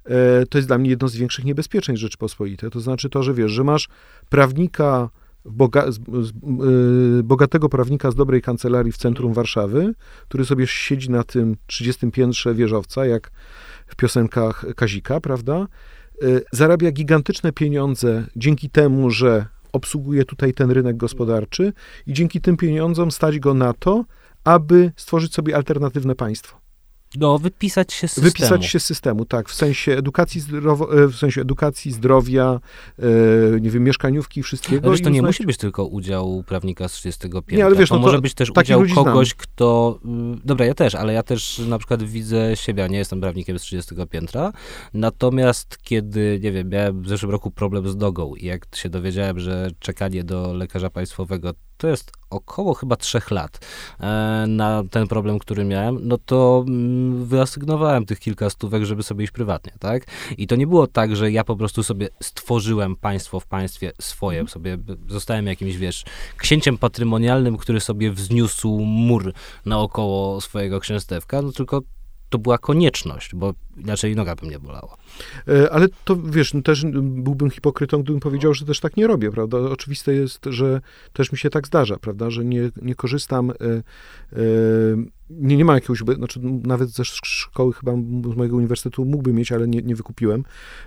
e, to jest dla mnie jedno z większych niebezpieczeństw Rzeczypospolitej. To znaczy to, że wiesz, że masz prawnika boga, z, z, y, bogatego prawnika z dobrej kancelarii w centrum Warszawy, który sobie siedzi na tym 30 piętrze wieżowca, jak w piosenkach Kazika, prawda? Y, zarabia gigantyczne pieniądze dzięki temu, że obsługuje tutaj ten rynek gospodarczy i dzięki tym pieniądzom stać go na to, aby stworzyć sobie alternatywne państwo. No, wypisać się z systemu. Wypisać się z systemu, tak, w sensie edukacji, zdrowo, e, w sensie edukacji zdrowia, e, nie wiem, mieszkaniówki, wszystkiego. Ale to nie musi być tylko udział prawnika z 30 piętra. Nie, ale wiesz, to no może to być też udział kogoś, znam. kto... y, Dobra, ja też, ale ja też na przykład widzę siebie, ja nie jestem prawnikiem z 30 piętra, natomiast kiedy, nie wiem, miałem w zeszłym roku problem z nogą i jak się dowiedziałem, że czekanie do lekarza państwowego to jest około chyba trzech lat e, na ten problem, który miałem, no to mm, wyasygnowałem tych kilka stówek, żeby sobie iść prywatnie, tak? I to nie było tak, że ja po prostu sobie stworzyłem państwo w państwie swoje, sobie b- zostałem jakimś, wiesz, księciem patrymonialnym, który sobie wzniósł mur naokoło swojego księstewka, no tylko to była konieczność, bo inaczej noga by mnie bolała. E, Ale to wiesz, no też byłbym hipokrytą, gdybym powiedział, że też tak nie robię, prawda? Oczywiste jest, że też mi się tak zdarza, prawda? Że nie, nie korzystam, e, e, nie, nie ma jakiegoś, znaczy nawet ze szkoły chyba z mojego uniwersytetu mógłbym mieć, ale nie, nie wykupiłem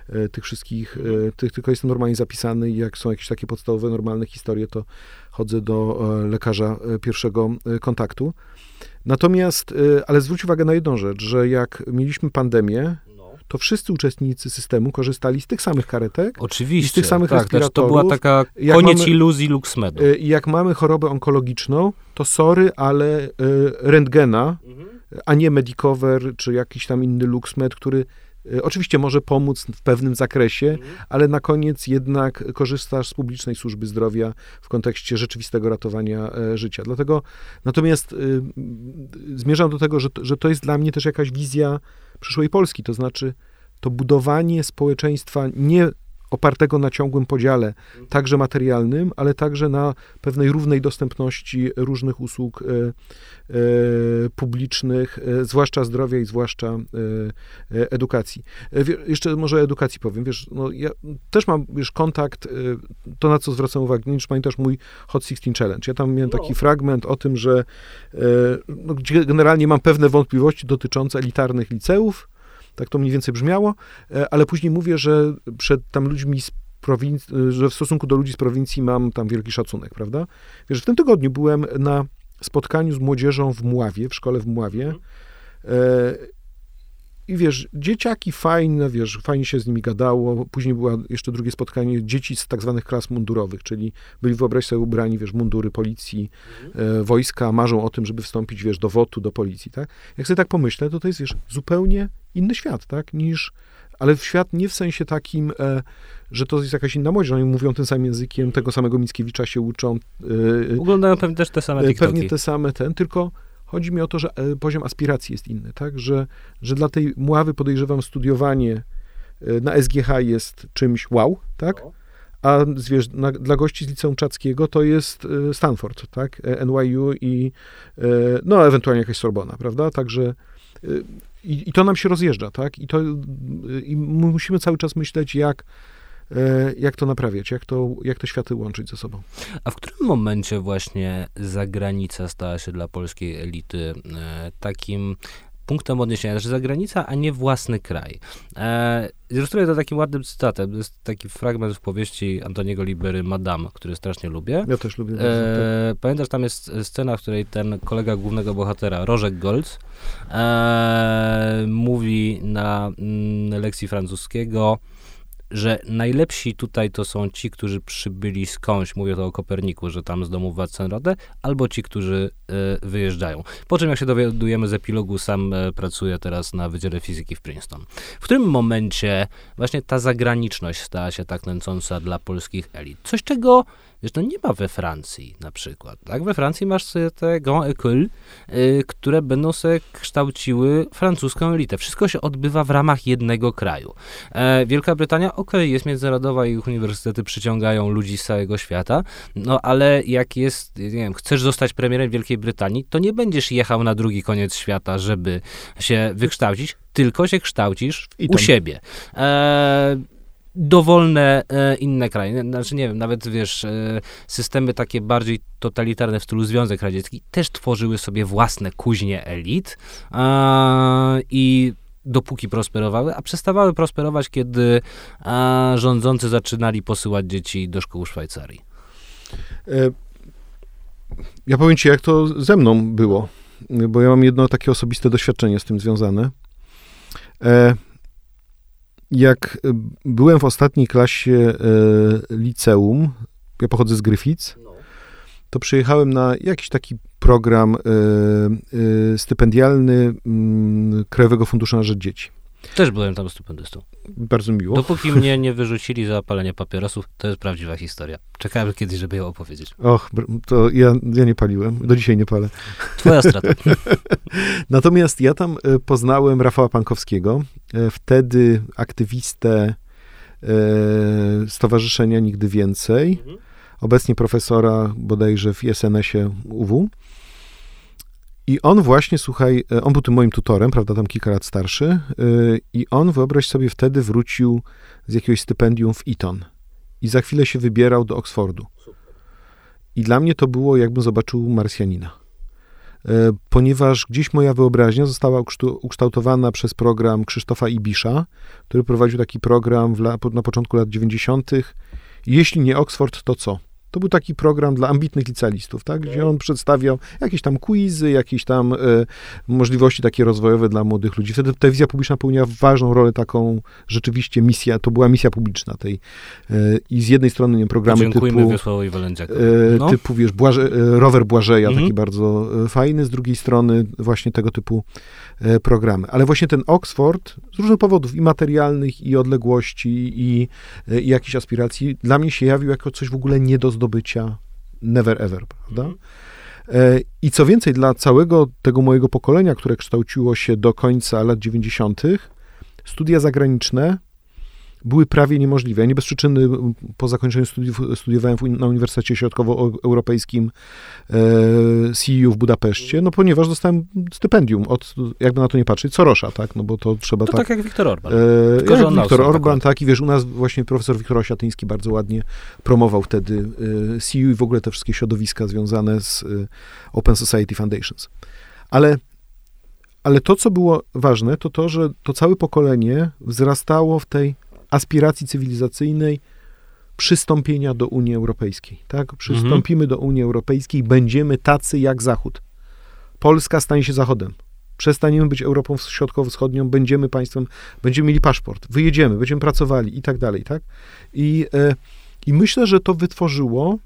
e, tych wszystkich, e, tych, tylko jestem normalnie zapisany i jak są jakieś takie podstawowe, normalne historie, to chodzę do e, lekarza pierwszego kontaktu. Natomiast, e, ale zwróć uwagę na jedną rzecz, że jak mieliśmy pandemię, to wszyscy uczestnicy systemu korzystali z tych samych karetek. Oczywiście. I z tych samych tak, znaczy to była respiratorów, taka koniec mamy- iluzji Luxmedu. I jak mamy chorobę onkologiczną, to sorry, ale e, rentgena, a nie Medicover czy jakiś tam inny LuxMed, który oczywiście może pomóc w pewnym zakresie, ale na koniec jednak korzystasz z publicznej służby zdrowia w kontekście rzeczywistego ratowania e, życia. Dlatego natomiast y, m, zmierzam do tego, że, że to jest dla mnie też jakaś wizja przyszłej Polski, to znaczy to budowanie społeczeństwa nie opartego na ciągłym podziale, także materialnym, ale także na pewnej równej dostępności różnych usług e, e, publicznych, e, zwłaszcza zdrowia i zwłaszcza edukacji. Jeszcze może edukacji powiem. Wiesz, no, ja też mam wiesz, kontakt, to na co zwracam uwagę, nie wiem, czy pamiętasz mój Hot 16 Challenge. Ja tam miałem taki fragment o tym, że no, generalnie mam pewne wątpliwości dotyczące elitarnych liceów, tak to mniej więcej brzmiało, e, ale później mówię, że przed tam ludźmi z prowincji, że w stosunku do ludzi z prowincji mam tam wielki szacunek, prawda? Wiesz, w tym tygodniu byłem na spotkaniu z młodzieżą w Mławie, w szkole w Mławie. E, I wiesz, dzieciaki fajne, wiesz, fajnie się z nimi gadało. Później było jeszcze drugie spotkanie dzieci z tak zwanych klas mundurowych, czyli byli, wyobraź sobie, ubrani, wiesz, mundury policji, e, wojska, marzą o tym, żeby wstąpić, wiesz, do WOT-u, do policji, tak? Jak sobie tak pomyślę, to to jest, wiesz, zupełnie inny świat, tak, niż, ale w świat nie w sensie takim, e, że to jest jakaś inna młodzież, oni mówią tym samym językiem, tego samego Mickiewicza się uczą, e, Oglądają pewnie też te same E, TikToki. Pewnie te same ten, tylko chodzi mi o to, że e, poziom aspiracji jest inny, tak? Że, że dla tej mławy podejrzewam studiowanie e, na SGH jest czymś wow, tak? A wiesz, na, dla gości z liceum czackiego to jest e, Stanford, tak? NYU i no ewentualnie jakaś Sorbona, prawda? Także i, i to nam się rozjeżdża, tak? I to i my musimy cały czas myśleć, jak jak to naprawiać, jak, to, jak te światy łączyć ze sobą. A w którym momencie właśnie zagranica stała się dla polskiej elity e, takim punktem odniesienia, że zagranica, a nie własny kraj? E, ilustruję to takim ładnym cytatem. To jest taki fragment w powieści Antoniego Libery Madame, który strasznie lubię. Ja też lubię. bardzo, tak. E, pamiętasz, tam jest scena, w której ten kolega głównego bohatera, Rożek Golc, e, mówi na mm, lekcji francuskiego, że najlepsi tutaj to są ci, którzy przybyli skądś, mówię to o Koperniku, że tam z domu Watsenrode, albo ci, którzy e, wyjeżdżają. Po czym, jak się dowiadujemy z epilogu, sam pracuję teraz na Wydziale Fizyki w Princeton. W którym momencie właśnie ta zagraniczność stała się tak nęcąca dla polskich elit? Coś, czego Wiesz, no nie ma we Francji na przykład, tak? We Francji masz sobie te grand école, y, które będą sobie kształciły francuską elitę. Wszystko się odbywa w ramach jednego kraju. E, Wielka Brytania, okej, jest międzynarodowa i ich uniwersytety przyciągają ludzi z całego świata, no ale jak jest, nie wiem, chcesz zostać premierem Wielkiej Brytanii, to nie będziesz jechał na drugi koniec świata, żeby się wykształcić, tylko się kształcisz u siebie. E, dowolne e, inne kraje. Znaczy, nie wiem, nawet wiesz, e, systemy takie bardziej totalitarne w stylu Związek Radziecki też tworzyły sobie własne kuźnie elit e, i dopóki prosperowały, a przestawały prosperować, kiedy rządzący zaczynali posyłać dzieci do szkół Szwajcarii. E, ja powiem ci, jak to ze mną było, bo ja mam jedno takie osobiste doświadczenie z tym związane. Jak byłem w ostatniej klasie e, liceum, ja pochodzę z Gryfic, to przyjechałem na jakiś taki program stypendialny mm, Krajowego Funduszu na Rzecz Dzieci. Też byłem tam stypendystą. Bardzo miło. Dopóki *laughs* mnie nie wyrzucili za palenie papierosów, to jest prawdziwa historia. Czekałem kiedyś, żeby ją opowiedzieć. Och, to ja, ja nie paliłem. Do dzisiaj nie palę. Twoja *laughs* strata. Natomiast ja tam e, poznałem Rafała Pankowskiego, e, wtedy aktywistę e, Stowarzyszenia Nigdy Więcej, mhm. obecnie profesora bodajże w ISNS-ie UW. I on właśnie, słuchaj, e, on był tym moim tutorem, prawda, tam kilka lat starszy, e, i on, wyobraź sobie, wtedy wrócił z jakiegoś stypendium w Eton i za chwilę się wybierał do Oksfordu. I dla mnie to było, jakbym zobaczył Marsjanina. E, ponieważ gdzieś moja wyobraźnia została ukształtowana przez program Krzysztofa Ibisza, który prowadził taki program na początku lat 90. Jeśli nie Oxford, to co? To był taki program dla ambitnych licealistów, tak? gdzie on przedstawiał jakieś tam quizy, jakieś tam e, możliwości takie rozwojowe dla młodych ludzi. Wtedy telewizja publiczna pełniła ważną rolę taką, rzeczywiście misja, to była misja publiczna tej. E, I z jednej strony nie, programy typu... E, no. Typu, wiesz, Błaże, rower Błażeja, mhm. taki bardzo fajny, z drugiej strony właśnie tego typu programy. Ale właśnie ten Oxford z różnych powodów, i materialnych, i odległości, i, i jakichś aspiracji, dla mnie się jawił jako coś w ogóle nie do zdobycia never ever, prawda? Mhm. E, I co więcej, dla całego tego mojego pokolenia, które kształciło się do końca lat 90., studia zagraniczne były prawie niemożliwe. Ja nie bez przyczyny po zakończeniu studiów studiowałem na Uniwersytecie Środkowoeuropejskim e, CEU w Budapeszcie, no ponieważ dostałem stypendium od, jakby na to nie patrzeć, Sorosza, tak, no bo to trzeba to tak... tak jak Viktor Orban. E, jak Viktor Orban, tak, i wiesz, u nas właśnie profesor Wiktor Osiatyński bardzo ładnie promował wtedy e, CEU i w ogóle te wszystkie środowiska związane z e, Open Society Foundations. Ale ale to, co było ważne, to to, że to całe pokolenie wzrastało w tej aspiracji cywilizacyjnej przystąpienia do Unii Europejskiej. Tak? Przystąpimy mhm. do Unii Europejskiej, będziemy tacy jak Zachód. Polska stanie się Zachodem. Przestaniemy być Europą Środkowo-Wschodnią, będziemy państwem, będziemy mieli paszport, wyjedziemy, będziemy pracowali i tak dalej, tak? I, e, i myślę, że to wytworzyło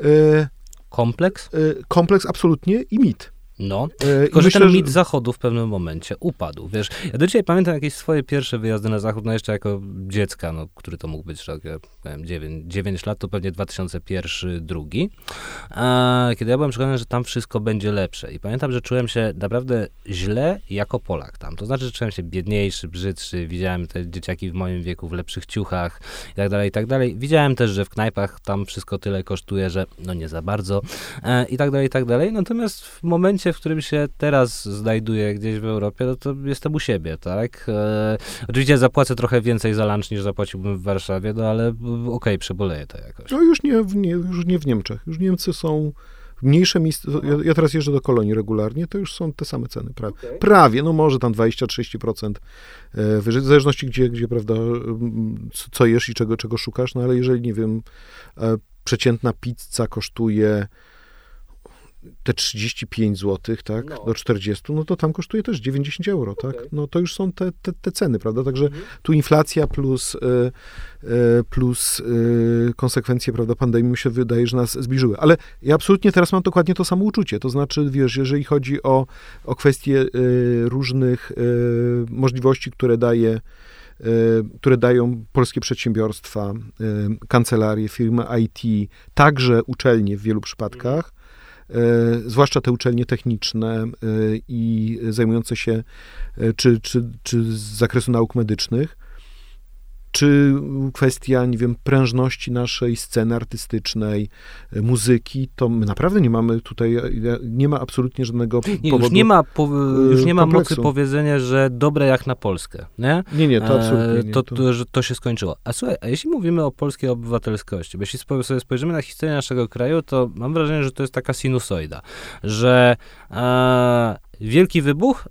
e, kompleks? E, kompleks absolutnie i mit. No, e, tylko że ten mit że... zachodu w pewnym momencie upadł. Wiesz, ja do dzisiaj pamiętam jakieś swoje pierwsze wyjazdy na zachód, no jeszcze jako dziecka, no, który to mógł być, tak, ja wiem, 9, 9 lat, to pewnie 2001, drugi, kiedy ja byłem przekonany, że tam wszystko będzie lepsze. I pamiętam, że czułem się naprawdę źle jako Polak tam. To znaczy, że czułem się biedniejszy, brzydszy, widziałem te dzieciaki w moim wieku w lepszych ciuchach i tak dalej, i tak dalej. Widziałem też, że w knajpach tam wszystko tyle kosztuje, że no nie za bardzo e, i tak dalej, i tak dalej. Natomiast w momencie, w którym się teraz znajduję gdzieś w Europie, no to jestem u siebie, tak? E, oczywiście zapłacę trochę więcej za lunch niż zapłaciłbym w Warszawie, no ale okej, okay, przeboleję to jakoś. No już nie, w, nie, już nie w Niemczech. Już Niemcy są mniejsze miejsca. Ja, ja, teraz jeżdżę do Kolonii regularnie, to już są te same ceny. Pra, okay. Prawie, no może tam 20-30% e, wyżej, w zależności gdzie, gdzie prawda, co jesz i czego, czego szukasz, no ale jeżeli, nie wiem, e, przeciętna pizza kosztuje te 35 zł, tak, no. do 40, no to tam kosztuje też 90 euro, okay. tak? No to już są te, te, te ceny, prawda? Także mhm. tu inflacja plus, y, y, plus y, konsekwencje, prawda, pandemii mi się wydaje, że nas zbliżyły. Ale ja absolutnie teraz mam dokładnie to samo uczucie. To znaczy, wiesz, jeżeli chodzi o, o kwestie różnych możliwości, które daje które dają polskie przedsiębiorstwa, kancelarie, firmy IT, także uczelnie w wielu przypadkach, zwłaszcza te uczelnie techniczne e, i zajmujące się e, czy, czy, czy z zakresu nauk medycznych, czy kwestia, nie wiem, prężności naszej sceny artystycznej, e, muzyki, to my naprawdę nie mamy tutaj, e, nie ma absolutnie żadnego nie, powodu Już nie ma, po, już nie ma kompleksu. mocy powiedzenia, że dobre jak na Polskę, nie? Nie, nie, to absolutnie E, nie. To, to- że to się skończyło. A słuchaj, a jeśli mówimy o polskiej obywatelskości, bo jeśli sobie spojrzymy na historię naszego kraju, to mam wrażenie, że to jest taka sinusoida, że e, wielki wybuch,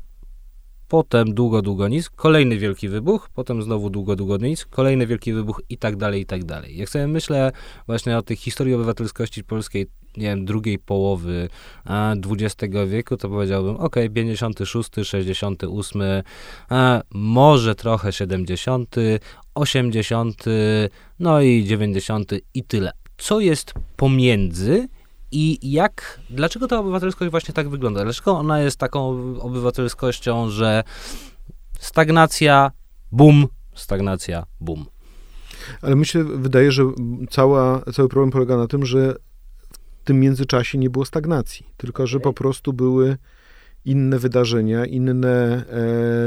potem długo, długo nic, kolejny wielki wybuch, potem znowu długo, długo nic, kolejny wielki wybuch i tak dalej, i tak dalej. Jak sobie myślę właśnie o tej historii obywatelskości polskiej, nie wiem, drugiej połowy XX wieku, to powiedziałbym, ok, 56, 68, e, może trochę 70, 80, no i 90 i tyle. Co jest pomiędzy i jak, dlaczego ta obywatelskość właśnie tak wygląda? Dlaczego ona jest taką obywatelskością, że stagnacja, bum, stagnacja, bum. Ale mi się wydaje, że cała, cały problem polega na tym, że w tym międzyczasie nie było stagnacji, tylko że po prostu były inne wydarzenia, inne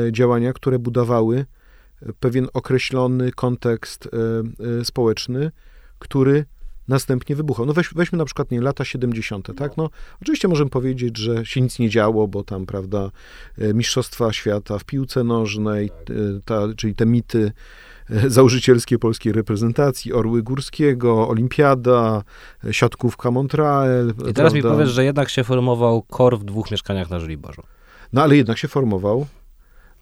e, działania, które budowały pewien określony kontekst e, e, społeczny, który następnie wybuchał. No weź, weźmy na przykład nie, lata 70., tak? No, oczywiście możemy powiedzieć, że się nic nie działo, bo tam, prawda, e, Mistrzostwa Świata w piłce nożnej, e, ta, czyli te mity e, założycielskie polskiej reprezentacji, Orły Górskiego, Olimpiada, siatkówka Montreal. I teraz mi prawda? powiesz, że jednak się formował kor w dwóch mieszkaniach na Żoliborzu. No ale jednak się formował,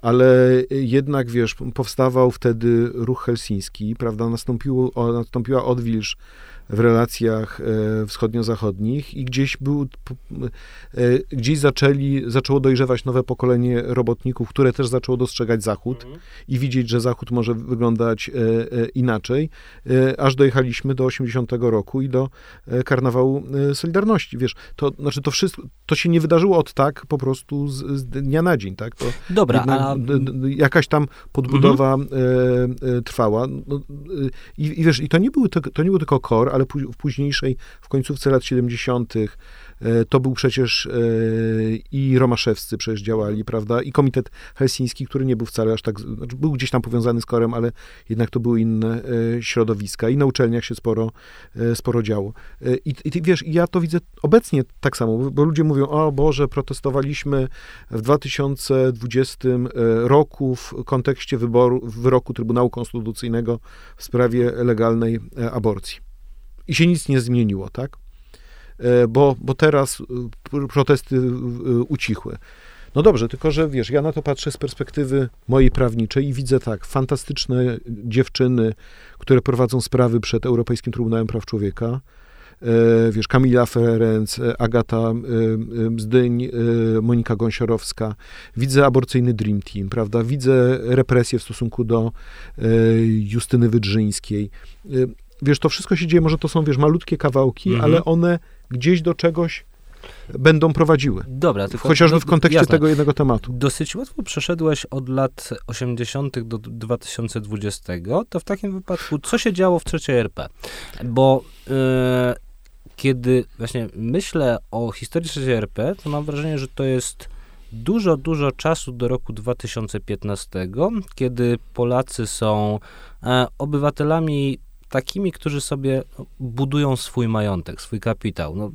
ale jednak, wiesz, powstawał wtedy ruch helsiński, prawda, nastąpiło, nastąpiła odwilż w relacjach e, wschodnio-zachodnich i gdzieś był, e, gdzieś zaczęli, zaczęło dojrzewać nowe pokolenie robotników, które też zaczęło dostrzegać Zachód i widzieć, że Zachód może wyglądać e, inaczej, aż dojechaliśmy do 80 roku i do karnawału Solidarności. Wiesz, to znaczy to wszystko, to się nie wydarzyło od tak po prostu z, z dnia na dzień, tak? To Dobra, jednak a jakaś tam podbudowa e, trwała. No, i, I wiesz, i to nie, był, tylko- to nie był tylko KOR, ale pó- w późniejszej, w końcówce lat 70. e, to był przecież e, i Romaszewscy przecież działali, prawda, i Komitet Helsiński, który nie był wcale aż tak, znaczy był gdzieś tam powiązany z KORem, ale jednak to były inne e, środowiska i na uczelniach się sporo, sporo działo. I, I wiesz, ja to widzę obecnie tak samo, bo ludzie mówią, o Boże, protestowaliśmy w 2020 roku w kontekście wyboru, wyroku Trybunału Konstytucyjnego w sprawie legalnej aborcji. I się nic nie zmieniło, tak? E, Bo, bo teraz e, pr- protesty e, ucichły. No dobrze, tylko że wiesz, ja na to patrzę z perspektywy mojej prawniczej i widzę tak, fantastyczne dziewczyny, które prowadzą sprawy przed Europejskim Trybunałem Praw Człowieka, wiesz, Kamila Ferenc, Agata Bzdyń, e, Monika Gąsiorowska. Widzę aborcyjny Dream Team, prawda? Widzę represje w stosunku do Justyny Wydrzyńskiej. Wiesz, to wszystko się dzieje, może to są, wiesz, malutkie kawałki, Mhm. ale one gdzieś do czegoś będą prowadziły. dobra, tylko... Chociażby no, w kontekście jasne. tego jednego tematu. Dosyć łatwo przeszedłeś od lat 80. do 2020. To w takim wypadku, co się działo w trzeciej RP? Bo e, kiedy właśnie myślę o historii trzeciej RP, to mam wrażenie, że to jest dużo, dużo czasu do roku 2015, kiedy Polacy są e, obywatelami takimi, którzy sobie no, budują swój majątek, swój kapitał. No,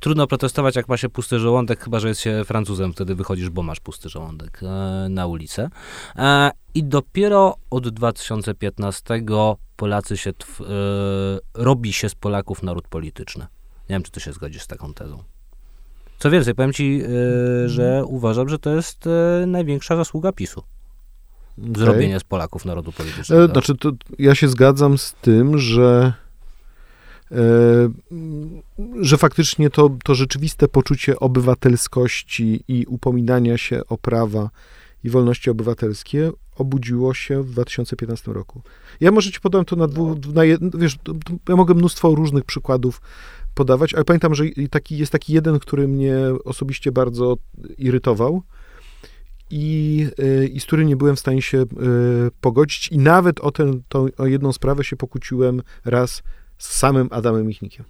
trudno protestować, jak ma się pusty żołądek, chyba że jest się Francuzem, wtedy wychodzisz, bo masz pusty żołądek e, na ulicę. E, I dopiero od 2015 Polacy się, tw, e, robi się z Polaków naród polityczny. Nie wiem, czy ty się zgodzisz z taką tezą. Co więcej, powiem ci, e, że uważam, że to jest e, największa zasługa PiSu. Zrobienie z Polaków narodu politycznego. E, Znaczy, to ja się zgadzam z tym, że, e, że faktycznie to, to rzeczywiste poczucie obywatelskości i upominania się o prawa i wolności obywatelskie obudziło się w 2015 roku. Ja może ci podam to na dwóch, na jed, wiesz, ja mogę mnóstwo różnych przykładów podawać, ale pamiętam, że taki, jest taki jeden, który mnie osobiście bardzo irytował i, y, i z którym nie byłem w stanie się y, pogodzić i nawet o, ten, tą, o jedną sprawę się pokłóciłem raz z samym Adamem Michnikiem.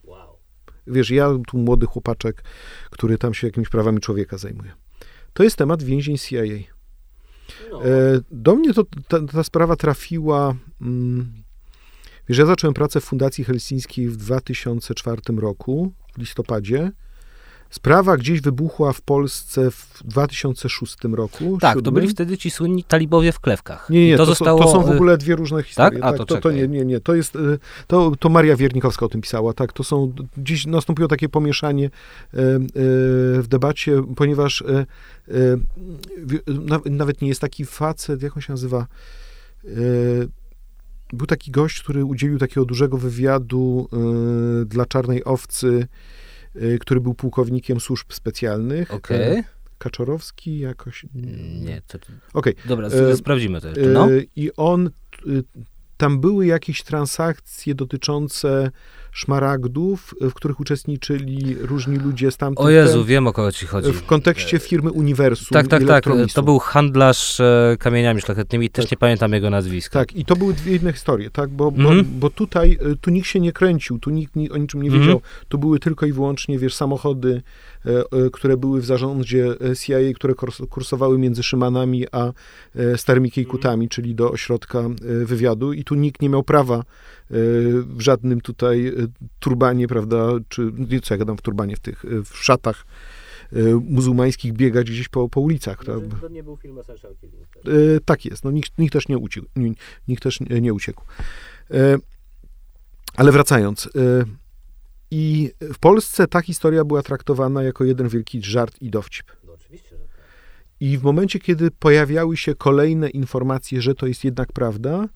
Wiesz, ja tu młody chłopaczek, który tam się jakimiś prawami człowieka zajmuje. To jest temat więzień CIA. No. E, do mnie to, ta, ta sprawa trafiła. Mm, wiesz, ja zacząłem pracę w Fundacji Helsińskiej w 2004 roku, w listopadzie. Sprawa gdzieś wybuchła w Polsce w 2006 roku. Tak, 7. to byli wtedy ci słynni talibowie w klewkach. Nie, nie, to, to, zostało... to są w ogóle dwie różne historie. Tak? A, tak, to, to, to, nie, nie, nie. To jest, y, to, to Maria Wiernikowska o tym pisała, tak. To są, dziś nastąpiło takie pomieszanie y, y, w debacie, ponieważ nawet nie jest taki facet, jak on się nazywa, był taki gość, który udzielił takiego dużego wywiadu dla Czarnej Owcy, który był pułkownikiem służb specjalnych. Okay. Kaczorowski jakoś. Nie, to. Okej. Okay. Dobra, e, sprawdzimy to jeszcze. No. I on tam były jakieś transakcje dotyczące szmaragdów, w których uczestniczyli różni ludzie z tamtych. O Jezu, wiem o kogo ci chodzi. W kontekście firmy Uniwersum. Tak, tak, tak. To był handlarz e, kamieniami szlachetnymi, też tak. nie pamiętam jego nazwiska. Tak, i to były dwie inne historie, tak, bo, mm -hmm. bo, bo, tutaj, e, tu nikt się nie kręcił, tu nikt o niczym nie wiedział, mm tu były tylko i wyłącznie, wiesz, samochody, e, które były w zarządzie CIA, które kursowały między Szymanami a Starymi Kiejkutami, czyli do ośrodka wywiadu i tu nikt nie miał prawa w żadnym tutaj e, turbanie, prawda, czy co ja gadam w turbanie, w tych, e, w szatach e, muzułmańskich biegać gdzieś po, po ulicach. To, to nie był film Essential Killing. Tak jest, no nikt, nikt też nie uciekł. Nikt też nie uciekł. Ale wracając, i w Polsce ta historia była traktowana jako jeden wielki żart i dowcip. No oczywiście, że tak. I w momencie, kiedy pojawiały się kolejne informacje, że to jest jednak prawda,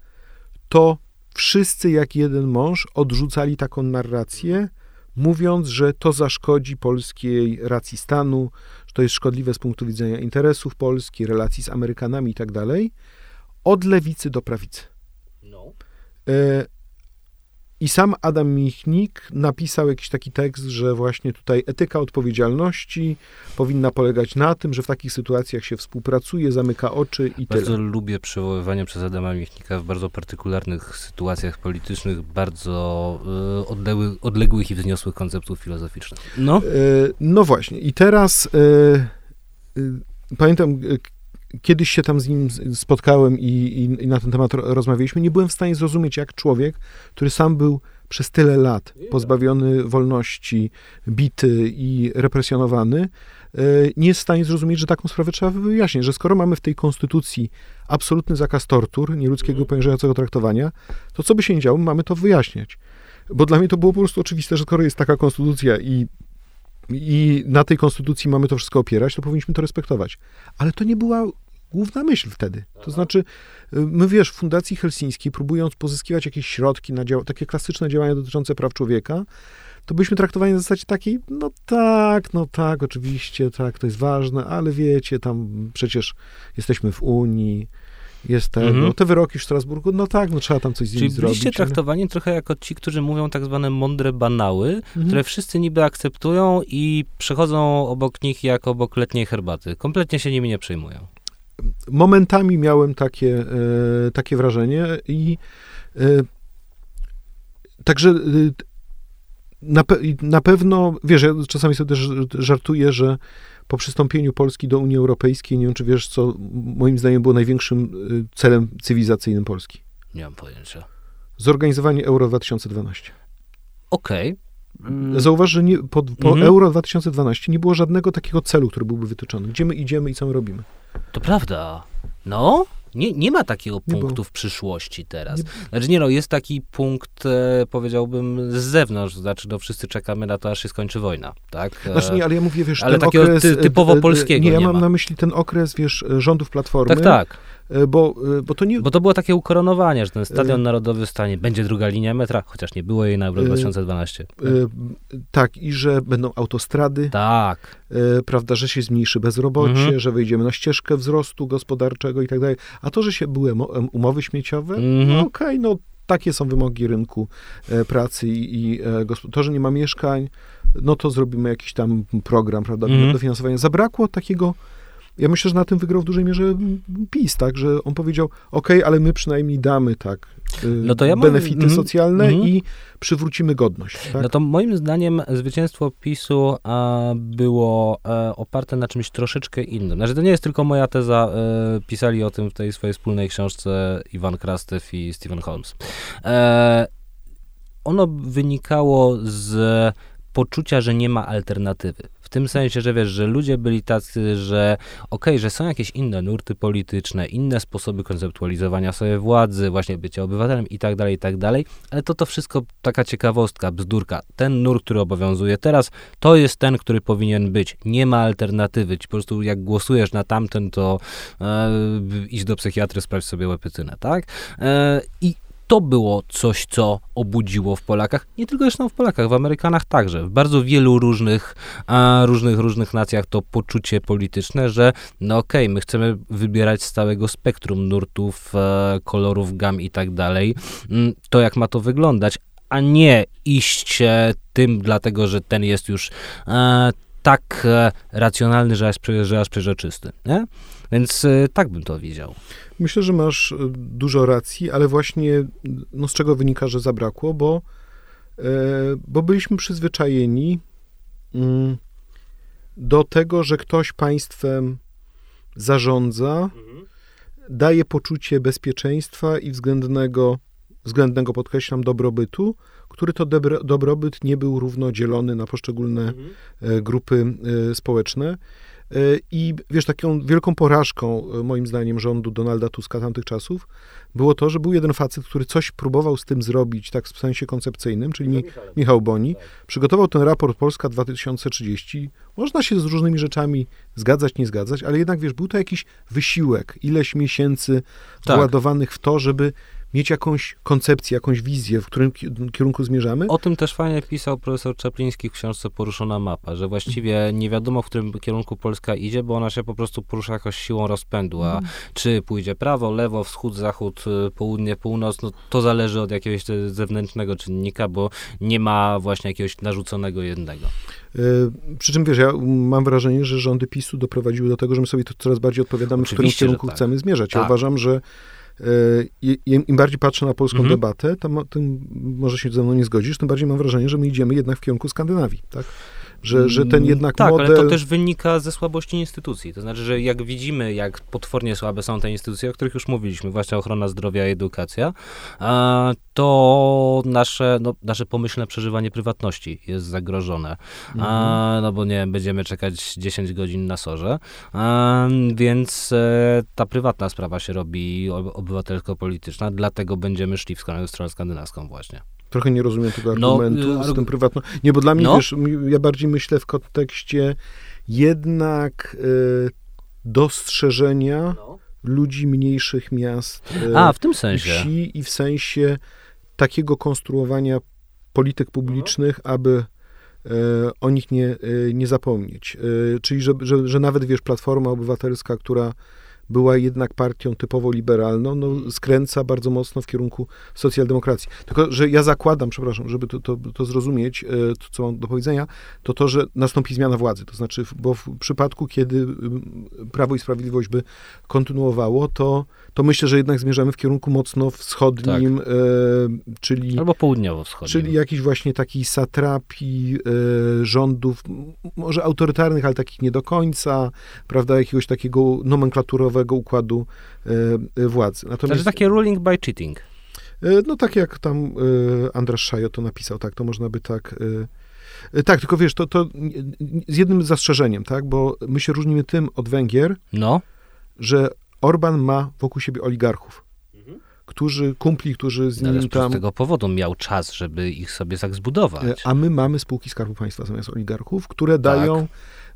to wszyscy jak jeden mąż odrzucali taką narrację, mówiąc, że to zaszkodzi polskiej racji stanu, że to jest szkodliwe z punktu widzenia interesów Polski, relacji z Amerykanami i tak dalej, od lewicy do prawicy. No. E, i sam Adam Michnik napisał jakiś taki tekst, że właśnie tutaj etyka odpowiedzialności powinna polegać na tym, że w takich sytuacjach się współpracuje, zamyka oczy i bardzo tyle. Bardzo lubię przywoływanie przez Adama Michnika w bardzo partykularnych sytuacjach politycznych, bardzo y, odległych, odległych i wzniosłych konceptów filozoficznych. No, y, no właśnie. I teraz y, pamiętam kiedyś się tam z nim spotkałem i, i, i, na ten temat rozmawialiśmy, nie byłem w stanie zrozumieć, jak człowiek, który sam był przez tyle lat pozbawiony wolności, bity i represjonowany, e, nie jest w stanie zrozumieć, że taką sprawę trzeba wyjaśnić, że skoro mamy w tej konstytucji absolutny zakaz tortur, nieludzkiego mhm. poniżającego traktowania, to co by się nie działo, mamy to wyjaśniać. Bo dla mnie to było po prostu oczywiste, że skoro jest taka konstytucja i i na tej konstytucji mamy to wszystko opierać, to powinniśmy to respektować. Ale to nie była główna myśl wtedy. To znaczy, y, my wiesz, w Fundacji Helsińskiej, próbując pozyskiwać jakieś środki na dział- takie klasyczne działania dotyczące praw człowieka, to byliśmy traktowani na zasadzie takiej, no tak, no tak, oczywiście, tak, to jest ważne, ale wiecie, tam przecież jesteśmy w Unii, jest tego. Mhm. Te wyroki w Strasburgu, no tak, no trzeba tam coś z nimi Czyli zrobić. byliście traktowani trochę jako ci, którzy mówią tak zwane mądre banały, mhm. które wszyscy niby akceptują i przechodzą obok nich jak obok letniej herbaty. Kompletnie się nimi nie przejmują. Momentami miałem takie, e, takie wrażenie i e, także e, na, pe na pewno, wiesz, ja czasami sobie też żartuję, że po przystąpieniu Polski do Unii Europejskiej, nie wiem czy wiesz, co moim zdaniem było największym y, celem cywilizacyjnym Polski. Nie mam pojęcia. Zorganizowanie Euro 2012. Okej. Okay. Mm. Zauważ, że nie, po, po mhm. Euro 2012 nie było żadnego takiego celu, który byłby wytyczony. Gdzie my idziemy i co my robimy. To prawda. No, nie, nie ma takiego punktu w przyszłości teraz. Nie. Znaczy nie no, jest taki punkt, e, powiedziałbym, z zewnątrz, znaczy no wszyscy czekamy na to, aż się skończy wojna, tak? Znaczy nie, ale ja mówię, wiesz, ale takiego okres, ty, typowo e, e, polskiego nie, ja nie mam ma. na myśli ten okres, wiesz, rządów Platformy. Tak, tak. E, bo, e, bo to nie... Bo to było takie ukoronowanie, że ten Stadion e, Narodowy stanie, będzie druga linia metra, chociaż nie było jej na Euro 2012. Tak, i że będą autostrady. Tak. Prawda, że się zmniejszy bezrobocie, mhm. że wejdziemy na ścieżkę wzrostu gospodarczego i tak dalej. A to, że się były umowy śmieciowe, mhm. no okej, okay, no takie są wymogi rynku pracy i, i to, że nie ma mieszkań, no to zrobimy jakiś tam program, prawda, mhm. dofinansowania. Zabrakło takiego ja myślę, że na tym wygrał w dużej mierze PiS, tak, że on powiedział, ok, ale my przynajmniej damy, tak, y, no to ja benefity mam... socjalne mm i przywrócimy godność. Tak? No to moim zdaniem zwycięstwo PiSu a, było a, e, oparte na czymś troszeczkę innym. Znaczy, to nie jest tylko moja teza, e, pisali o tym w tej swojej wspólnej książce Iwan Krastew i Stephen Holmes. E, ono wynikało z poczucia, że nie ma alternatywy. W tym sensie, że wiesz, że ludzie byli tacy, że okej, okay, że są jakieś inne nurty polityczne, inne sposoby konceptualizowania sobie władzy, właśnie bycia obywatelem i tak dalej, i tak dalej, ale to to wszystko taka ciekawostka, bzdurka. Ten nurt, który obowiązuje teraz, to jest ten, który powinien być. Nie ma alternatywy. Ci po prostu jak głosujesz na tamten, to e, idź do psychiatry, sprawdź sobie łepytynę, tak? E, I to było coś, co obudziło w Polakach, nie tylko zresztą w Polakach, w Amerykanach także, w bardzo wielu różnych, a, różnych, różnych nacjach to poczucie polityczne, że no okej, okay, my chcemy wybierać z całego spektrum nurtów, e, kolorów, gam i tak dalej, mm, to jak ma to wyglądać, a nie iść tym, dlatego że ten jest już e, tak e, racjonalny, że aż, że aż przeżyczysty, nie? Więc e, tak bym to widział. Myślę, że masz e, dużo racji, ale właśnie no z czego wynika, że zabrakło, bo, bo byliśmy przyzwyczajeni mm, do tego, że ktoś państwem zarządza, mhm. daje poczucie bezpieczeństwa i względnego, względnego podkreślam, dobrobytu, który to dobrobyt nie był równo dzielony na poszczególne mhm. grupy społeczne. E, I wiesz, taką wielką porażką, e, moim zdaniem, rządu Donalda Tuska tamtych czasów było to, że był jeden facet, który coś próbował z tym zrobić, tak w sensie koncepcyjnym, czyli Mi Michał Boni. Tak. Przygotował ten raport Polska 2030. Można się z różnymi rzeczami zgadzać, nie zgadzać, ale jednak, wiesz, był to jakiś wysiłek, ileś miesięcy tak. władowanych w to, żeby mieć jakąś koncepcję, jakąś wizję, w którym kierunku zmierzamy. O tym też fajnie pisał profesor Czapliński w książce Poruszona mapa, że właściwie nie wiadomo, w którym kierunku Polska idzie, bo ona się po prostu porusza jakoś siłą rozpędu, a mm. czy pójdzie prawo, lewo, wschód, zachód, y, południe, północ, no to zależy od jakiegoś zewnętrznego czynnika, bo nie ma właśnie jakiegoś narzuconego jednego. E, przy czym wiesz, ja mam wrażenie, że rządy PiSu doprowadziły do tego, że my sobie to coraz bardziej odpowiadamy, Oczywiście, w którym kierunku tak. chcemy zmierzać. Tak. Ja uważam, że im bardziej patrzę na polską mhm. debatę, tym może się ze mną nie zgodzisz, tym bardziej mam wrażenie, że my idziemy jednak w kierunku Skandynawii, tak? Że, że ten jednak tak, model... ale to też wynika ze słabości instytucji. To znaczy, że jak widzimy, jak potwornie słabe są te instytucje, o których już mówiliśmy, właśnie ochrona zdrowia i edukacja, to nasze, no, nasze pomyślne przeżywanie prywatności jest zagrożone. Mhm. No bo nie będziemy czekać 10 godzin na sorze. Więc e, ta prywatna sprawa się robi obywatelsko-polityczna, dlatego będziemy szli w stronę skandynawską właśnie. Trochę nie rozumiem tego no, argumentu no, z tym prywatną. Nie, bo dla mnie, no. wiesz, ja bardziej myślę w kontekście jednak y, dostrzeżenia no. ludzi mniejszych miast. Y, A, w tym sensie. Wsi i w sensie takiego konstruowania polityk publicznych, no. aby y, o nich nie, nie zapomnieć. Czyli, że, że, że nawet, wiesz, Platforma Obywatelska, która była jednak partią typowo liberalną, no, skręca bardzo mocno w kierunku socjaldemokracji. Tylko, że ja zakładam, przepraszam, żeby to, to, to zrozumieć, e, to, co mam do powiedzenia, to to, że nastąpi zmiana władzy. To znaczy, bo w przypadku, kiedy Prawo i Sprawiedliwość by kontynuowało, to, to myślę, że jednak zmierzamy w kierunku mocno wschodnim, tak. e, czyli... Albo południowo-wschodnim. Czyli jakiś właśnie taki satrapii e, rządów, może autorytarnych, ale takich nie do końca, prawda, jakiegoś takiego nomenklaturowego układu e, e, władzy. Natomiast, znaczy takie ruling by cheating. E, no tak jak tam Andras Szajo to napisał, tak, to można by tak... Tak, tylko wiesz, to, to z jednym zastrzeżeniem, tak, bo my się różnimy tym od Węgier, no. że Orban ma wokół siebie oligarchów, mhm. którzy, kumpli, którzy z nim tam... z tego powodu miał czas, żeby ich sobie tak zbudować. A my mamy spółki Skarbu Państwa zamiast oligarchów, które dają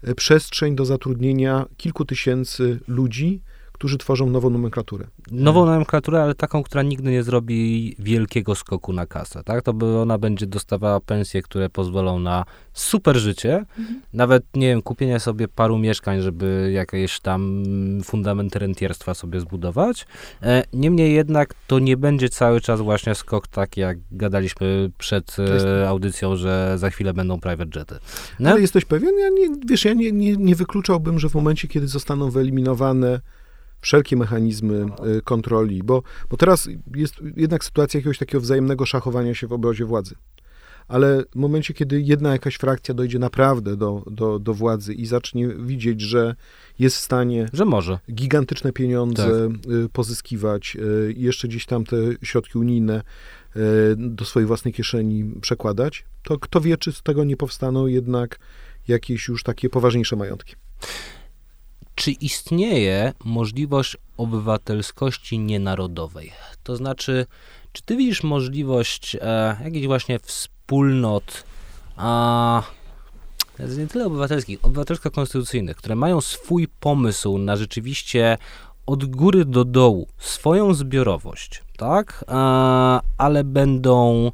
tak. przestrzeń do zatrudnienia kilku tysięcy ludzi, którzy tworzą nową nomenklaturę. Nową nomenklaturę, ale taką, która nigdy nie zrobi wielkiego skoku na kasę, tak? To by ona będzie dostawała pensje, które pozwolą na super życie, mhm. nawet, nie wiem, kupienie sobie paru mieszkań, żeby jakieś tam fundamenty rentierstwa sobie zbudować. E, niemniej jednak to nie będzie cały czas właśnie skok tak, jak gadaliśmy przed. E, audycją, że za chwilę będą private jety. No? Ale jesteś pewien? Ja nie, wiesz, ja nie, nie, nie wykluczałbym, że w momencie, kiedy zostaną wyeliminowane wszelkie mechanizmy y, kontroli, bo, bo teraz jest jednak sytuacja jakiegoś takiego wzajemnego szachowania się w obozie władzy. Ale w momencie, kiedy jedna jakaś frakcja dojdzie naprawdę do, do, do władzy i zacznie widzieć, że jest w stanie że może. gigantyczne pieniądze tak. Y, pozyskiwać y, i jeszcze gdzieś tam te środki unijne do swojej własnej kieszeni przekładać, to kto wie, czy z tego nie powstaną jednak jakieś już takie poważniejsze majątki czy istnieje możliwość obywatelskości nienarodowej? To znaczy, czy ty widzisz możliwość e, jakichś właśnie wspólnot, a nie tyle obywatelskich, obywatelsko-konstytucyjnych, które mają swój pomysł na rzeczywiście od góry do dołu swoją zbiorowość, tak? E, ale będą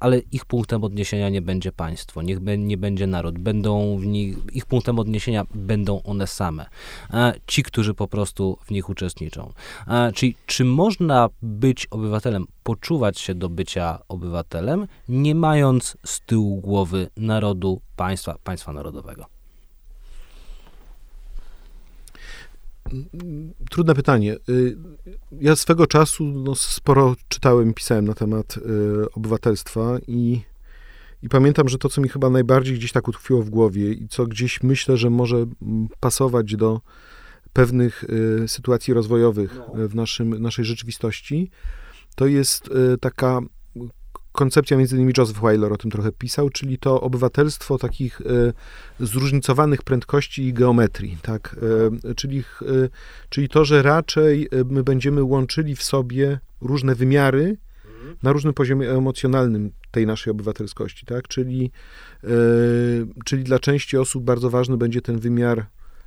ale ich punktem odniesienia nie będzie państwo, niech nie będzie naród, będą w nich, ich punktem odniesienia będą one same, e, ci, którzy po prostu w nich uczestniczą. E, czyli czy można być obywatelem, poczuwać się do bycia obywatelem, nie mając z tyłu głowy narodu, państwa, państwa narodowego? Trudne pytanie. Y, ja swego czasu no, sporo czytałem i pisałem na temat y, obywatelstwa i, i pamiętam, że to, co mi chyba najbardziej gdzieś tak utkwiło w głowie i co gdzieś myślę, że może pasować do pewnych y, sytuacji rozwojowych no. w naszym, naszej rzeczywistości, to jest taka koncepcja, między innymi Joseph Weiler o tym trochę pisał, czyli to obywatelstwo takich e, zróżnicowanych prędkości i geometrii, tak? E, czyli, e, czyli to, że raczej my będziemy łączyli w sobie różne wymiary na różnym poziomie emocjonalnym tej naszej obywatelskości, tak? Czyli, czyli dla części osób bardzo ważny będzie ten wymiar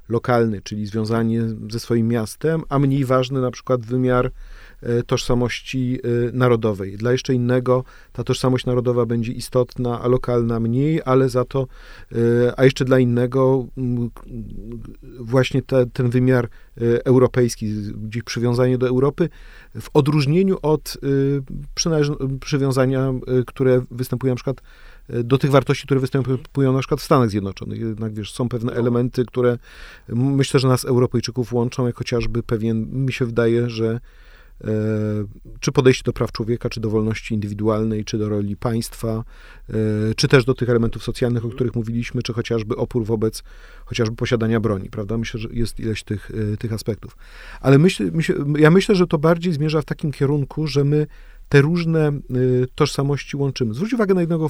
lokalny, czyli związanie ze swoim miastem, a mniej ważny na przykład wymiar E, tożsamości e, narodowej. Dla jeszcze innego ta tożsamość narodowa będzie istotna, a lokalna mniej, ale za to, e, a jeszcze dla innego właśnie te, ten wymiar europejski, gdzieś przywiązanie do Europy, w odróżnieniu od przywiązania, które występuje na przykład do tych wartości, które występują na przykład w Stanach Zjednoczonych. Jednak, wiesz, są pewne elementy, które myślę, że nas Europejczyków łączą, jak chociażby pewien, mi się wydaje, że E, czy podejście do praw człowieka, czy do wolności indywidualnej, czy do roli państwa, e, czy też do tych elementów socjalnych, o których mówiliśmy, czy chociażby opór wobec chociażby posiadania broni, prawda? Myślę, że jest ileś tych, e, tych aspektów. Ale myśl, myśl, ja myślę, że to bardziej zmierza w takim kierunku, że my te różne tożsamości łączymy. Zwróć uwagę na jednego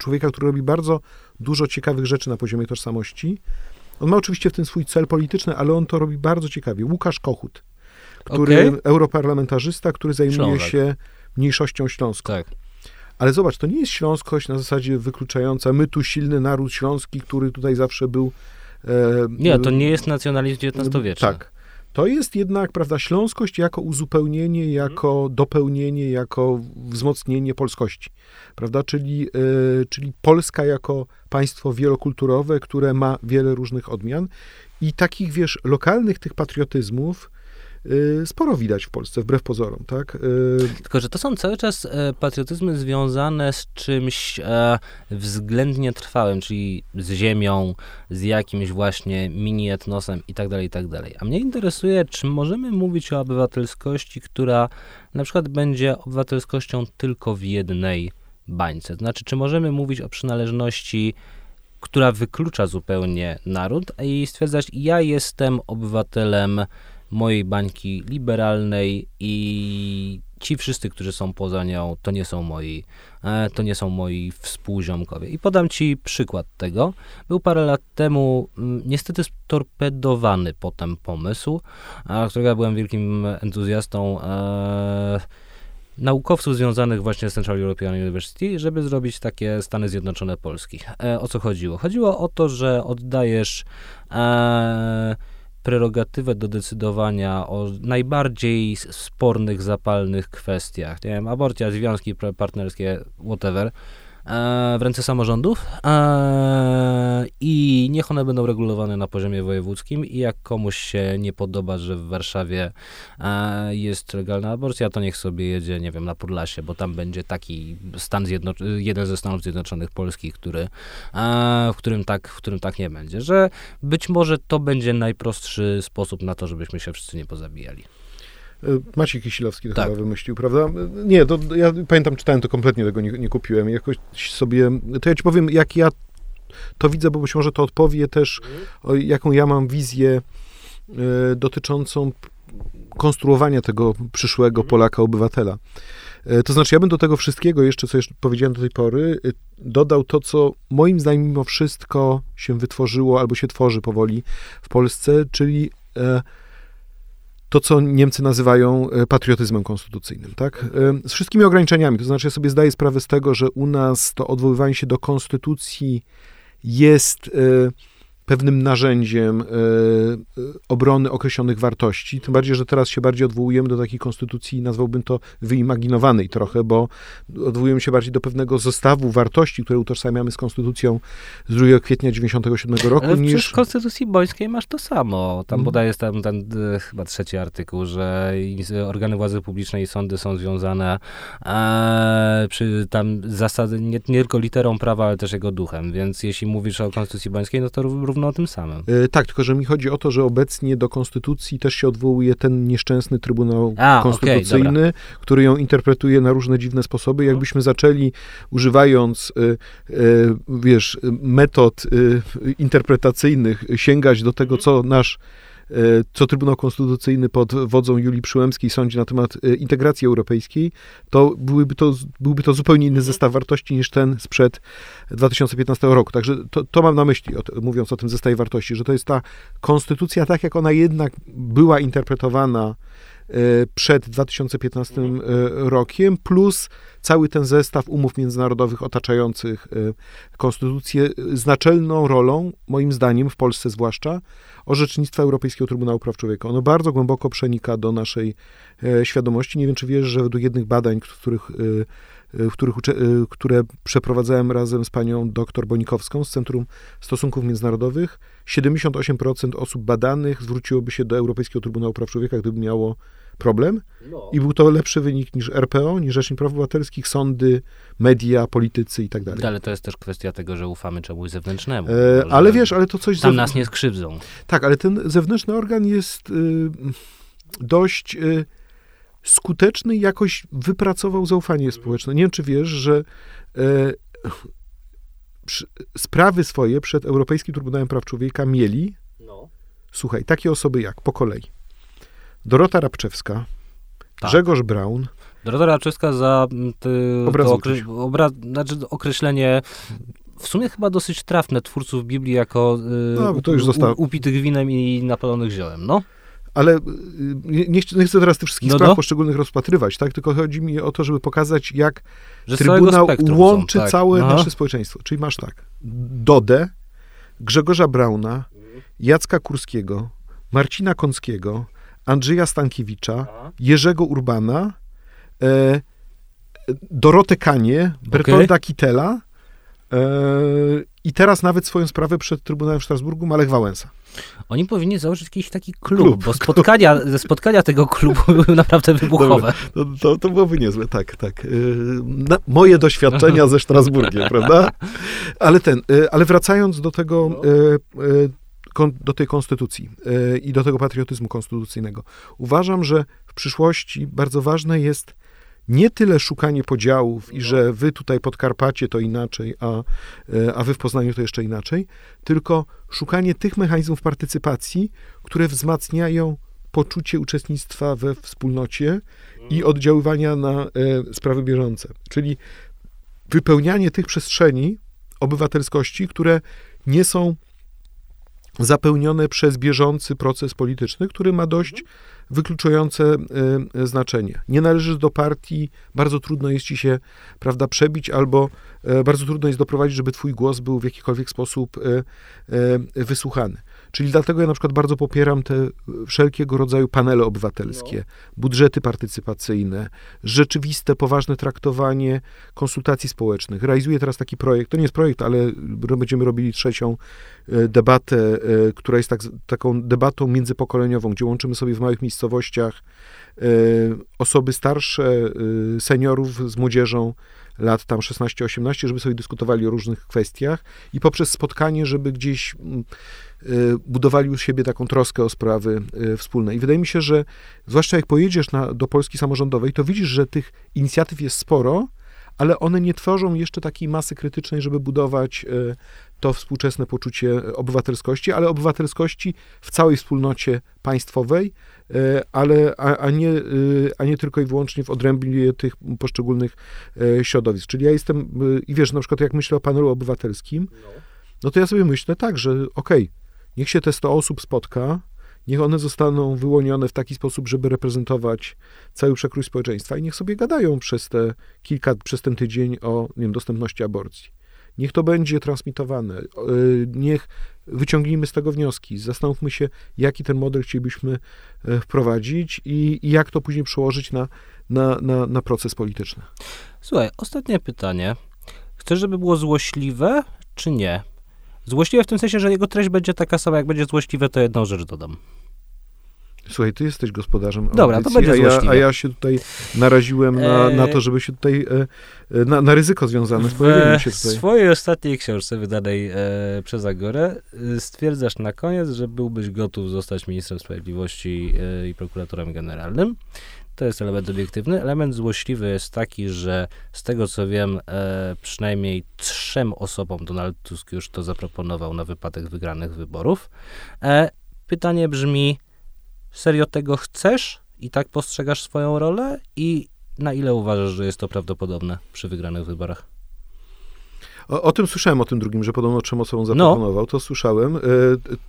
człowieka, który robi bardzo dużo ciekawych rzeczy na poziomie tożsamości. On ma oczywiście w tym swój cel polityczny, ale on to robi bardzo ciekawie. Łukasz Kochut który, okay. europarlamentarzysta, który zajmuje Ślązak. się mniejszością śląską. Tak. Ale zobacz, to nie jest śląskość na zasadzie wykluczająca, my tu silny naród śląski, który tutaj zawsze był... E, nie, to nie jest nacjonalizm XIX-wieczny. Tak. To jest jednak, prawda, śląskość jako uzupełnienie, mhm. jako dopełnienie, jako wzmocnienie polskości, prawda, czyli, e, czyli Polska jako państwo wielokulturowe, które ma wiele różnych odmian i takich, wiesz, lokalnych tych patriotyzmów Y, sporo widać w Polsce, wbrew pozorom, tak? Y, Tylko, że to są cały czas e, patriotyzmy związane z czymś e, względnie trwałym, czyli z ziemią, z jakimś właśnie mini-etnosem i tak dalej, i tak dalej. A mnie interesuje, czy możemy mówić o obywatelskości, która na przykład będzie obywatelskością tylko w jednej bańce. Znaczy, czy możemy mówić o przynależności która wyklucza zupełnie naród i stwierdzać, ja jestem obywatelem mojej bańki liberalnej i ci wszyscy, którzy są poza nią, to nie są moi, e, to nie są moi współziomkowie. I podam ci przykład tego. Był parę lat temu niestety storpedowany potem pomysł, którego ja byłem wielkim entuzjastą e, naukowców związanych właśnie z Central European University, żeby zrobić takie Stany Zjednoczone Polski. E, o co chodziło? Chodziło o to, że oddajesz prerogatywę do decydowania o najbardziej spornych, zapalnych kwestiach. Nie wiem, aborcja, związki partnerskie, whatever w ręce samorządów e, i niech one będą regulowane na poziomie wojewódzkim i jak komuś się nie podoba, że w Warszawie e, jest legalna aborcja, to niech sobie jedzie, nie wiem, na Podlasie, bo tam będzie taki stan jeden ze Stanów Zjednoczonych Polskich, który, w, którym tak, w którym tak nie będzie, że być może to będzie najprostszy sposób na to, żebyśmy się wszyscy nie pozabijali. E, Maciej Kisilowski to tak. chyba wymyślił, prawda? Nie, to ja pamiętam, czytałem to kompletnie, tego nie, nie kupiłem. Jakoś sobie, to ja ci powiem, jak ja to widzę, bo być może to odpowie też, o, jaką ja mam wizję y, dotyczącą konstruowania tego przyszłego mhm. Polaka, obywatela. Y, to znaczy, ja bym do tego wszystkiego, jeszcze co jeszcze powiedziałem do tej pory, y, dodał to, co moim zdaniem mimo wszystko się wytworzyło albo się tworzy powoli w Polsce, czyli to, co Niemcy nazywają e, patriotyzmem konstytucyjnym, tak? E, z wszystkimi ograniczeniami. To znaczy, ja sobie zdaję sprawę z tego, że u nas to odwoływanie się do konstytucji jest e, pewnym narzędziem e, e, obrony określonych wartości. Tym bardziej, że teraz się bardziej odwołujemy do takiej konstytucji, nazwałbym to wyimaginowanej trochę, bo odwołujemy się bardziej do pewnego zestawu wartości, które utożsamiamy z konstytucją z 2 kwietnia 97 roku. Ale niż... w konstytucji bońskiej masz to samo. Tam hmm. bodaj jest tam ten e, chyba trzeci artykuł, że organy władzy publicznej i sądy są związane e, przy tam zasady nie, nie tylko literą prawa, ale też jego duchem. Więc jeśli mówisz o konstytucji bońskiej, no to również o tym samym. E, tak, tylko że mi chodzi o to, że obecnie do konstytucji też się odwołuje ten nieszczęsny Trybunał A, Konstytucyjny, okay, który ją interpretuje na różne dziwne sposoby. No. Jakbyśmy zaczęli używając, e, e, wiesz, metod interpretacyjnych sięgać do tego, co nasz E, co Trybunał Konstytucyjny pod wodzą Julii Przyłębskiej sądzi na temat e, integracji europejskiej, to byłby to, byłby to zupełnie inny zestaw wartości niż ten sprzed 2015 roku. Także to, to mam na myśli, mówiąc o tym zestawie wartości, że to jest ta konstytucja, tak jak ona jednak była interpretowana e, przed 2015 rokiem, plus cały ten zestaw umów międzynarodowych otaczających konstytucję z naczelną rolą, moim zdaniem, w Polsce zwłaszcza, orzecznictwa Europejskiego Trybunału Praw Człowieka. Ono bardzo głęboko przenika do naszej e, świadomości. Nie wiem, czy wiesz, że według jednych badań, których, e, w których, e, które przeprowadzałem razem z panią dr Bonikowską z Centrum Stosunków Międzynarodowych, 78% osób badanych zwróciłoby się do Europejskiego Trybunału Praw Człowieka, gdyby miało problem. No. I był to lepszy wynik niż RPO, niż Rzecznik Praw Obywatelskich, sądy, media, politycy i tak dalej. Ale to jest też kwestia tego, że ufamy czemuś zewnętrznemu. E, ale wiesz, ale to coś... Tam nas nie skrzywdzą. Tak, ale ten zewnętrzny organ jest y, dość y, skuteczny jakoś wypracował zaufanie społeczne. Nie wiem, czy wiesz, że y, sprawy swoje przed Europejskim Trybunałem Praw Człowieka mieli, no. słuchaj, takie osoby jak, po kolei, Dorota Rabczewska, tak. Grzegorz Braun. Dorota Rabczewska za to obra, znaczy określenie w sumie chyba dosyć trafne twórców Biblii jako y, no, to już zostało. upitych winem i napalonych ziołem, no. Ale y, nie, nie, chcę teraz tych wszystkich no spraw do? poszczególnych rozpatrywać, tak? Tylko chodzi mi o to, żeby pokazać, jak Że Trybunał łączy są, tak. całe Aha. nasze społeczeństwo. Czyli masz tak, Dodę, Grzegorza Brauna, Jacka Kurskiego, Marcina Kąckiego, Andrzeja Stankiewicza, Jerzego Urbana, e, Dorotę Kanie, Bertolda okay. Kitela i teraz nawet swoją sprawę przed Trybunałem w Strasburgu Malech Wałęsa. Oni powinni założyć jakiś taki klub, klub bo spotkania, ze spotkania tego klubu *laughs* były naprawdę wybuchowe. to, to, to, byłoby niezłe, tak, tak. E, na, moje doświadczenia ze Strasburgiem, *laughs* prawda? Ale ten, e, ale wracając do tego, no do tej konstytucji e, i do tego patriotyzmu konstytucyjnego. Uważam, że w przyszłości bardzo ważne jest nie tyle szukanie podziałów i że wy tutaj Podkarpacie to inaczej, a, e, a wy w Poznaniu to jeszcze inaczej, tylko szukanie tych mechanizmów partycypacji, które wzmacniają poczucie uczestnictwa we wspólnocie i oddziaływania na e, sprawy bieżące. Czyli wypełnianie tych przestrzeni obywatelskości, które nie są zapełnione przez bieżący proces polityczny, który ma dość wykluczające y, znaczenie. Nie należysz do partii, bardzo trudno jest ci się, prawda, przebić, albo y, bardzo trudno jest doprowadzić, żeby twój głos był w jakikolwiek sposób y, wysłuchany. Czyli dlatego ja na przykład bardzo popieram te wszelkiego rodzaju panele obywatelskie, no. budżety partycypacyjne, rzeczywiste, poważne traktowanie konsultacji społecznych. Realizuję teraz taki projekt, to nie jest projekt, ale będziemy robili trzecią e, debatę, e, która jest tak, taką debatą międzypokoleniową, gdzie łączymy sobie w małych miejscowościach e, osoby starsze, seniorów z młodzieżą, lat tam 16-18, żeby sobie dyskutowali o różnych kwestiach i poprzez spotkanie, żeby gdzieś mm, budowali u siebie taką troskę o sprawy y, wspólne. I wydaje mi się, że zwłaszcza jak pojedziesz na, do Polski samorządowej, to widzisz, że tych inicjatyw jest sporo, ale one nie tworzą jeszcze takiej masy krytycznej, żeby budować y, to współczesne poczucie obywatelskości, ale obywatelskości w całej wspólnocie państwowej, ale, a, a, nie, a nie tylko i wyłącznie w odrębnie tych poszczególnych środowisk. Czyli ja jestem, i wiesz, na przykład jak myślę o panelu obywatelskim, no, no to ja sobie myślę tak, że okej, okay, niech się te 100 osób spotka, niech one zostaną wyłonione w taki sposób, żeby reprezentować cały przekrój społeczeństwa i niech sobie gadają przez te kilka, przez ten tydzień o nie wiem, dostępności aborcji. Niech to będzie transmitowane. Niech wyciągnijmy z tego wnioski. Zastanówmy się, jaki ten model chcielibyśmy e, wprowadzić i, i jak to później przełożyć na, na, na, na proces polityczny. Słuchaj, ostatnie pytanie. Chcesz, żeby było złośliwe, czy nie? Złośliwe w tym sensie, że jego treść będzie taka sama, jak będzie złośliwe, to jedną rzecz dodam. Słuchaj, ty jesteś gospodarzem Dobra, audycji, to będzie a ja, a ja się tutaj naraziłem na, na to, żeby się tutaj, e, e, na, na ryzyko związane z pojawieniem się tutaj. W swojej ostatniej książce wydanej e, przez Agorę e, stwierdzasz na koniec, że byłbyś gotów zostać ministrem sprawiedliwości e, i prokuratorem generalnym. To jest element obiektywny. Element złośliwy jest taki, że z tego co wiem, e, przynajmniej trzem osobom Donald Tusk już to zaproponował na wypadek wygranych wyborów. E, pytanie brzmi, serio tego chcesz i tak postrzegasz swoją rolę i na ile uważasz, że jest to prawdopodobne przy wygranych wyborach? O, o, tym słyszałem, o tym drugim, że podobno trzem osobom no. zaproponował, no. to słyszałem. E,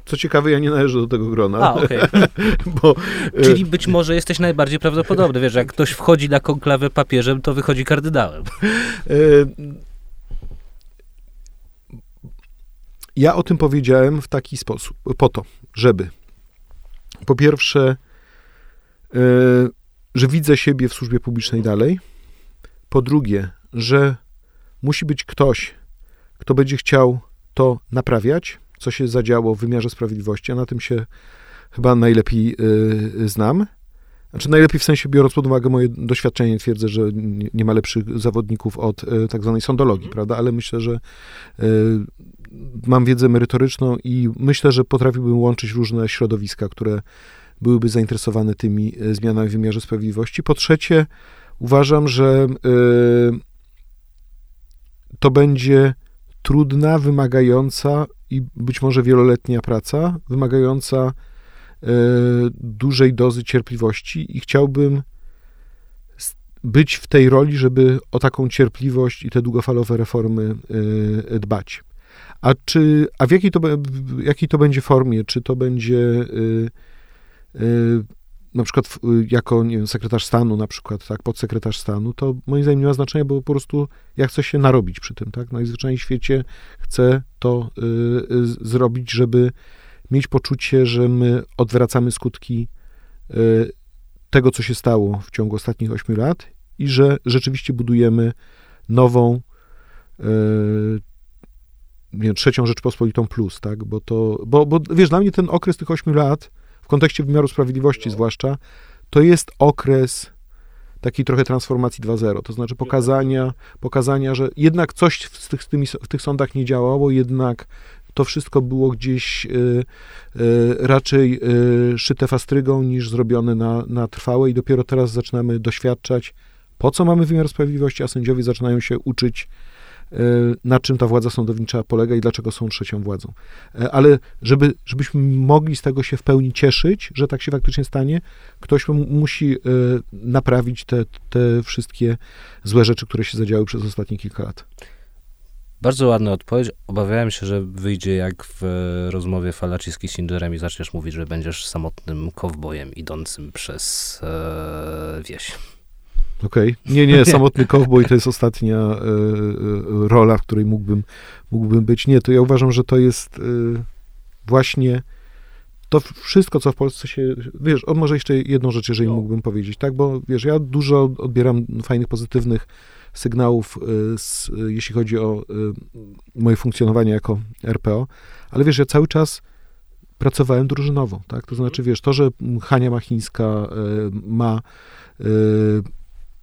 co ciekawe, ja nie należę do tego grona. A, okay. *laughs* Bo, e, Czyli być może jesteś najbardziej prawdopodobny. Wiesz, jak ktoś wchodzi na konklawę papieżem, to wychodzi kardynałem. E, ja o tym powiedziałem w taki sposób, po to, żeby po pierwsze, że widzę siebie w służbie publicznej dalej. Po drugie, że musi być ktoś, kto będzie chciał to naprawiać, co się zadziało w wymiarze sprawiedliwości, a na tym się chyba najlepiej e, znam. Znaczy najlepiej w sensie, biorąc pod uwagę moje doświadczenie, twierdzę, że nie ma lepszych zawodników od e, tak zwanej sądologii, mhm. prawda? Ale myślę, że mam wiedzę merytoryczną i myślę, że potrafiłbym łączyć różne środowiska, które byłyby zainteresowane tymi zmianami w wymiarze sprawiedliwości. Po trzecie, uważam, że to będzie trudna, wymagająca i być może wieloletnia praca, wymagająca e, dużej dozy cierpliwości i chciałbym być w tej roli, żeby o taką cierpliwość i te długofalowe reformy dbać. A, czy, a w jakiej to, jakiej to będzie formie? Czy to będzie y, na przykład jako nie wiem, sekretarz stanu, na przykład, tak, podsekretarz stanu, to moim zdaniem nie ma znaczenia, bo po prostu ja chcę się narobić przy tym, tak? Najzwyczajniej w świecie chcę to y, zrobić, żeby mieć poczucie, że my odwracamy skutki y, tego, co się stało w ciągu ostatnich ośmiu lat i że rzeczywiście budujemy nową, y, nie, trzecią Rzeczpospolitą plus, tak? Bo to, bo, bo wiesz, dla mnie ten okres tych ośmiu lat, w kontekście wymiaru sprawiedliwości zwłaszcza, to jest okres takiej trochę transformacji 2.0, to znaczy pokazania, pokazania, że jednak coś w tych, tymi, w tych sądach nie działało, jednak to wszystko było gdzieś y, y, raczej y, szyte fastrygą niż zrobione na, na trwałe i dopiero teraz zaczynamy doświadczać, po co mamy wymiar sprawiedliwości, a sędziowie zaczynają się uczyć na czym ta władza sądownicza polega i dlaczego są trzecią władzą. E, ale żeby, żebyśmy mogli z tego się w pełni cieszyć, że tak się faktycznie stanie, ktoś musi e, naprawić te, te wszystkie złe rzeczy, które się zadziały przez ostatnie kilka lat. Bardzo ładna odpowiedź. Obawiałem się, że wyjdzie jak w rozmowie Falaci z Kissingerem i zaczniesz mówić, że będziesz samotnym kowbojem idącym przez e, wieś. Okej. Okay. Nie, nie, *laughs* samotny kowboj to jest ostatnia e, e, rola, w której mógłbym, mógłbym być. Nie, to ja uważam, że to jest e, właśnie to wszystko, co w Polsce się, wiesz, on może jeszcze jedną rzecz, jeżeli no. mógłbym powiedzieć, tak, bo wiesz, ja dużo odbieram fajnych, pozytywnych sygnałów, z, jeśli chodzi o moje funkcjonowanie jako RPO, ale wiesz, ja cały czas pracowałem drużynowo, tak, to znaczy, wiesz, to, że Hania Machińska ma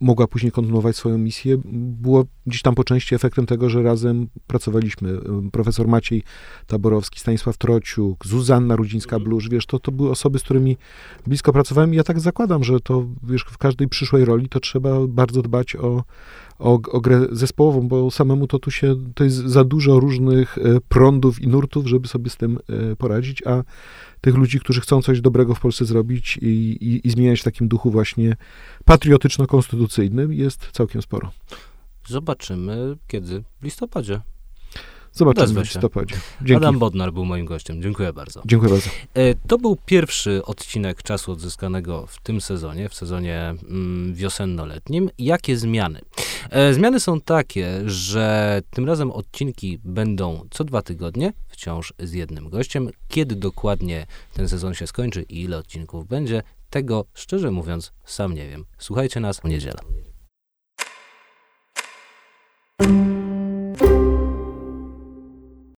mogła później kontynuować swoją misję, było gdzieś tam po części efektem tego, że razem pracowaliśmy. Profesor Maciej Taborowski, Stanisław Trociuk, Zuzanna Rudzińska-Blusz, wiesz, to, to były osoby, z którymi blisko pracowałem i ja tak zakładam, że to, wiesz, w każdej przyszłej roli to trzeba bardzo dbać o, o, o grę zespołową, bo samemu to tu się, to jest za dużo różnych e, prądów i nurtów, żeby sobie z tym e, poradzić, a tych ludzi, którzy chcą coś dobrego w Polsce zrobić i, i, i zmieniać w takim duchu właśnie patriotyczno-konstytucyjnym jest całkiem sporo. Zobaczymy kiedy. W listopadzie. Zobaczymy, Wezmę to powiedzie. Dzięki. Adam Bodnar był moim gościem. Dziękuję bardzo. Dziękuję bardzo. E, to był pierwszy odcinek czasu odzyskanego w tym sezonie, w sezonie mm, wiosenno-letnim. Jakie zmiany? E, zmiany są takie, że tym razem odcinki będą co dwa tygodnie, wciąż z jednym gościem. Kiedy dokładnie ten sezon się skończy i ile odcinków będzie, tego szczerze mówiąc sam nie wiem. Słuchajcie nas w niedzielę.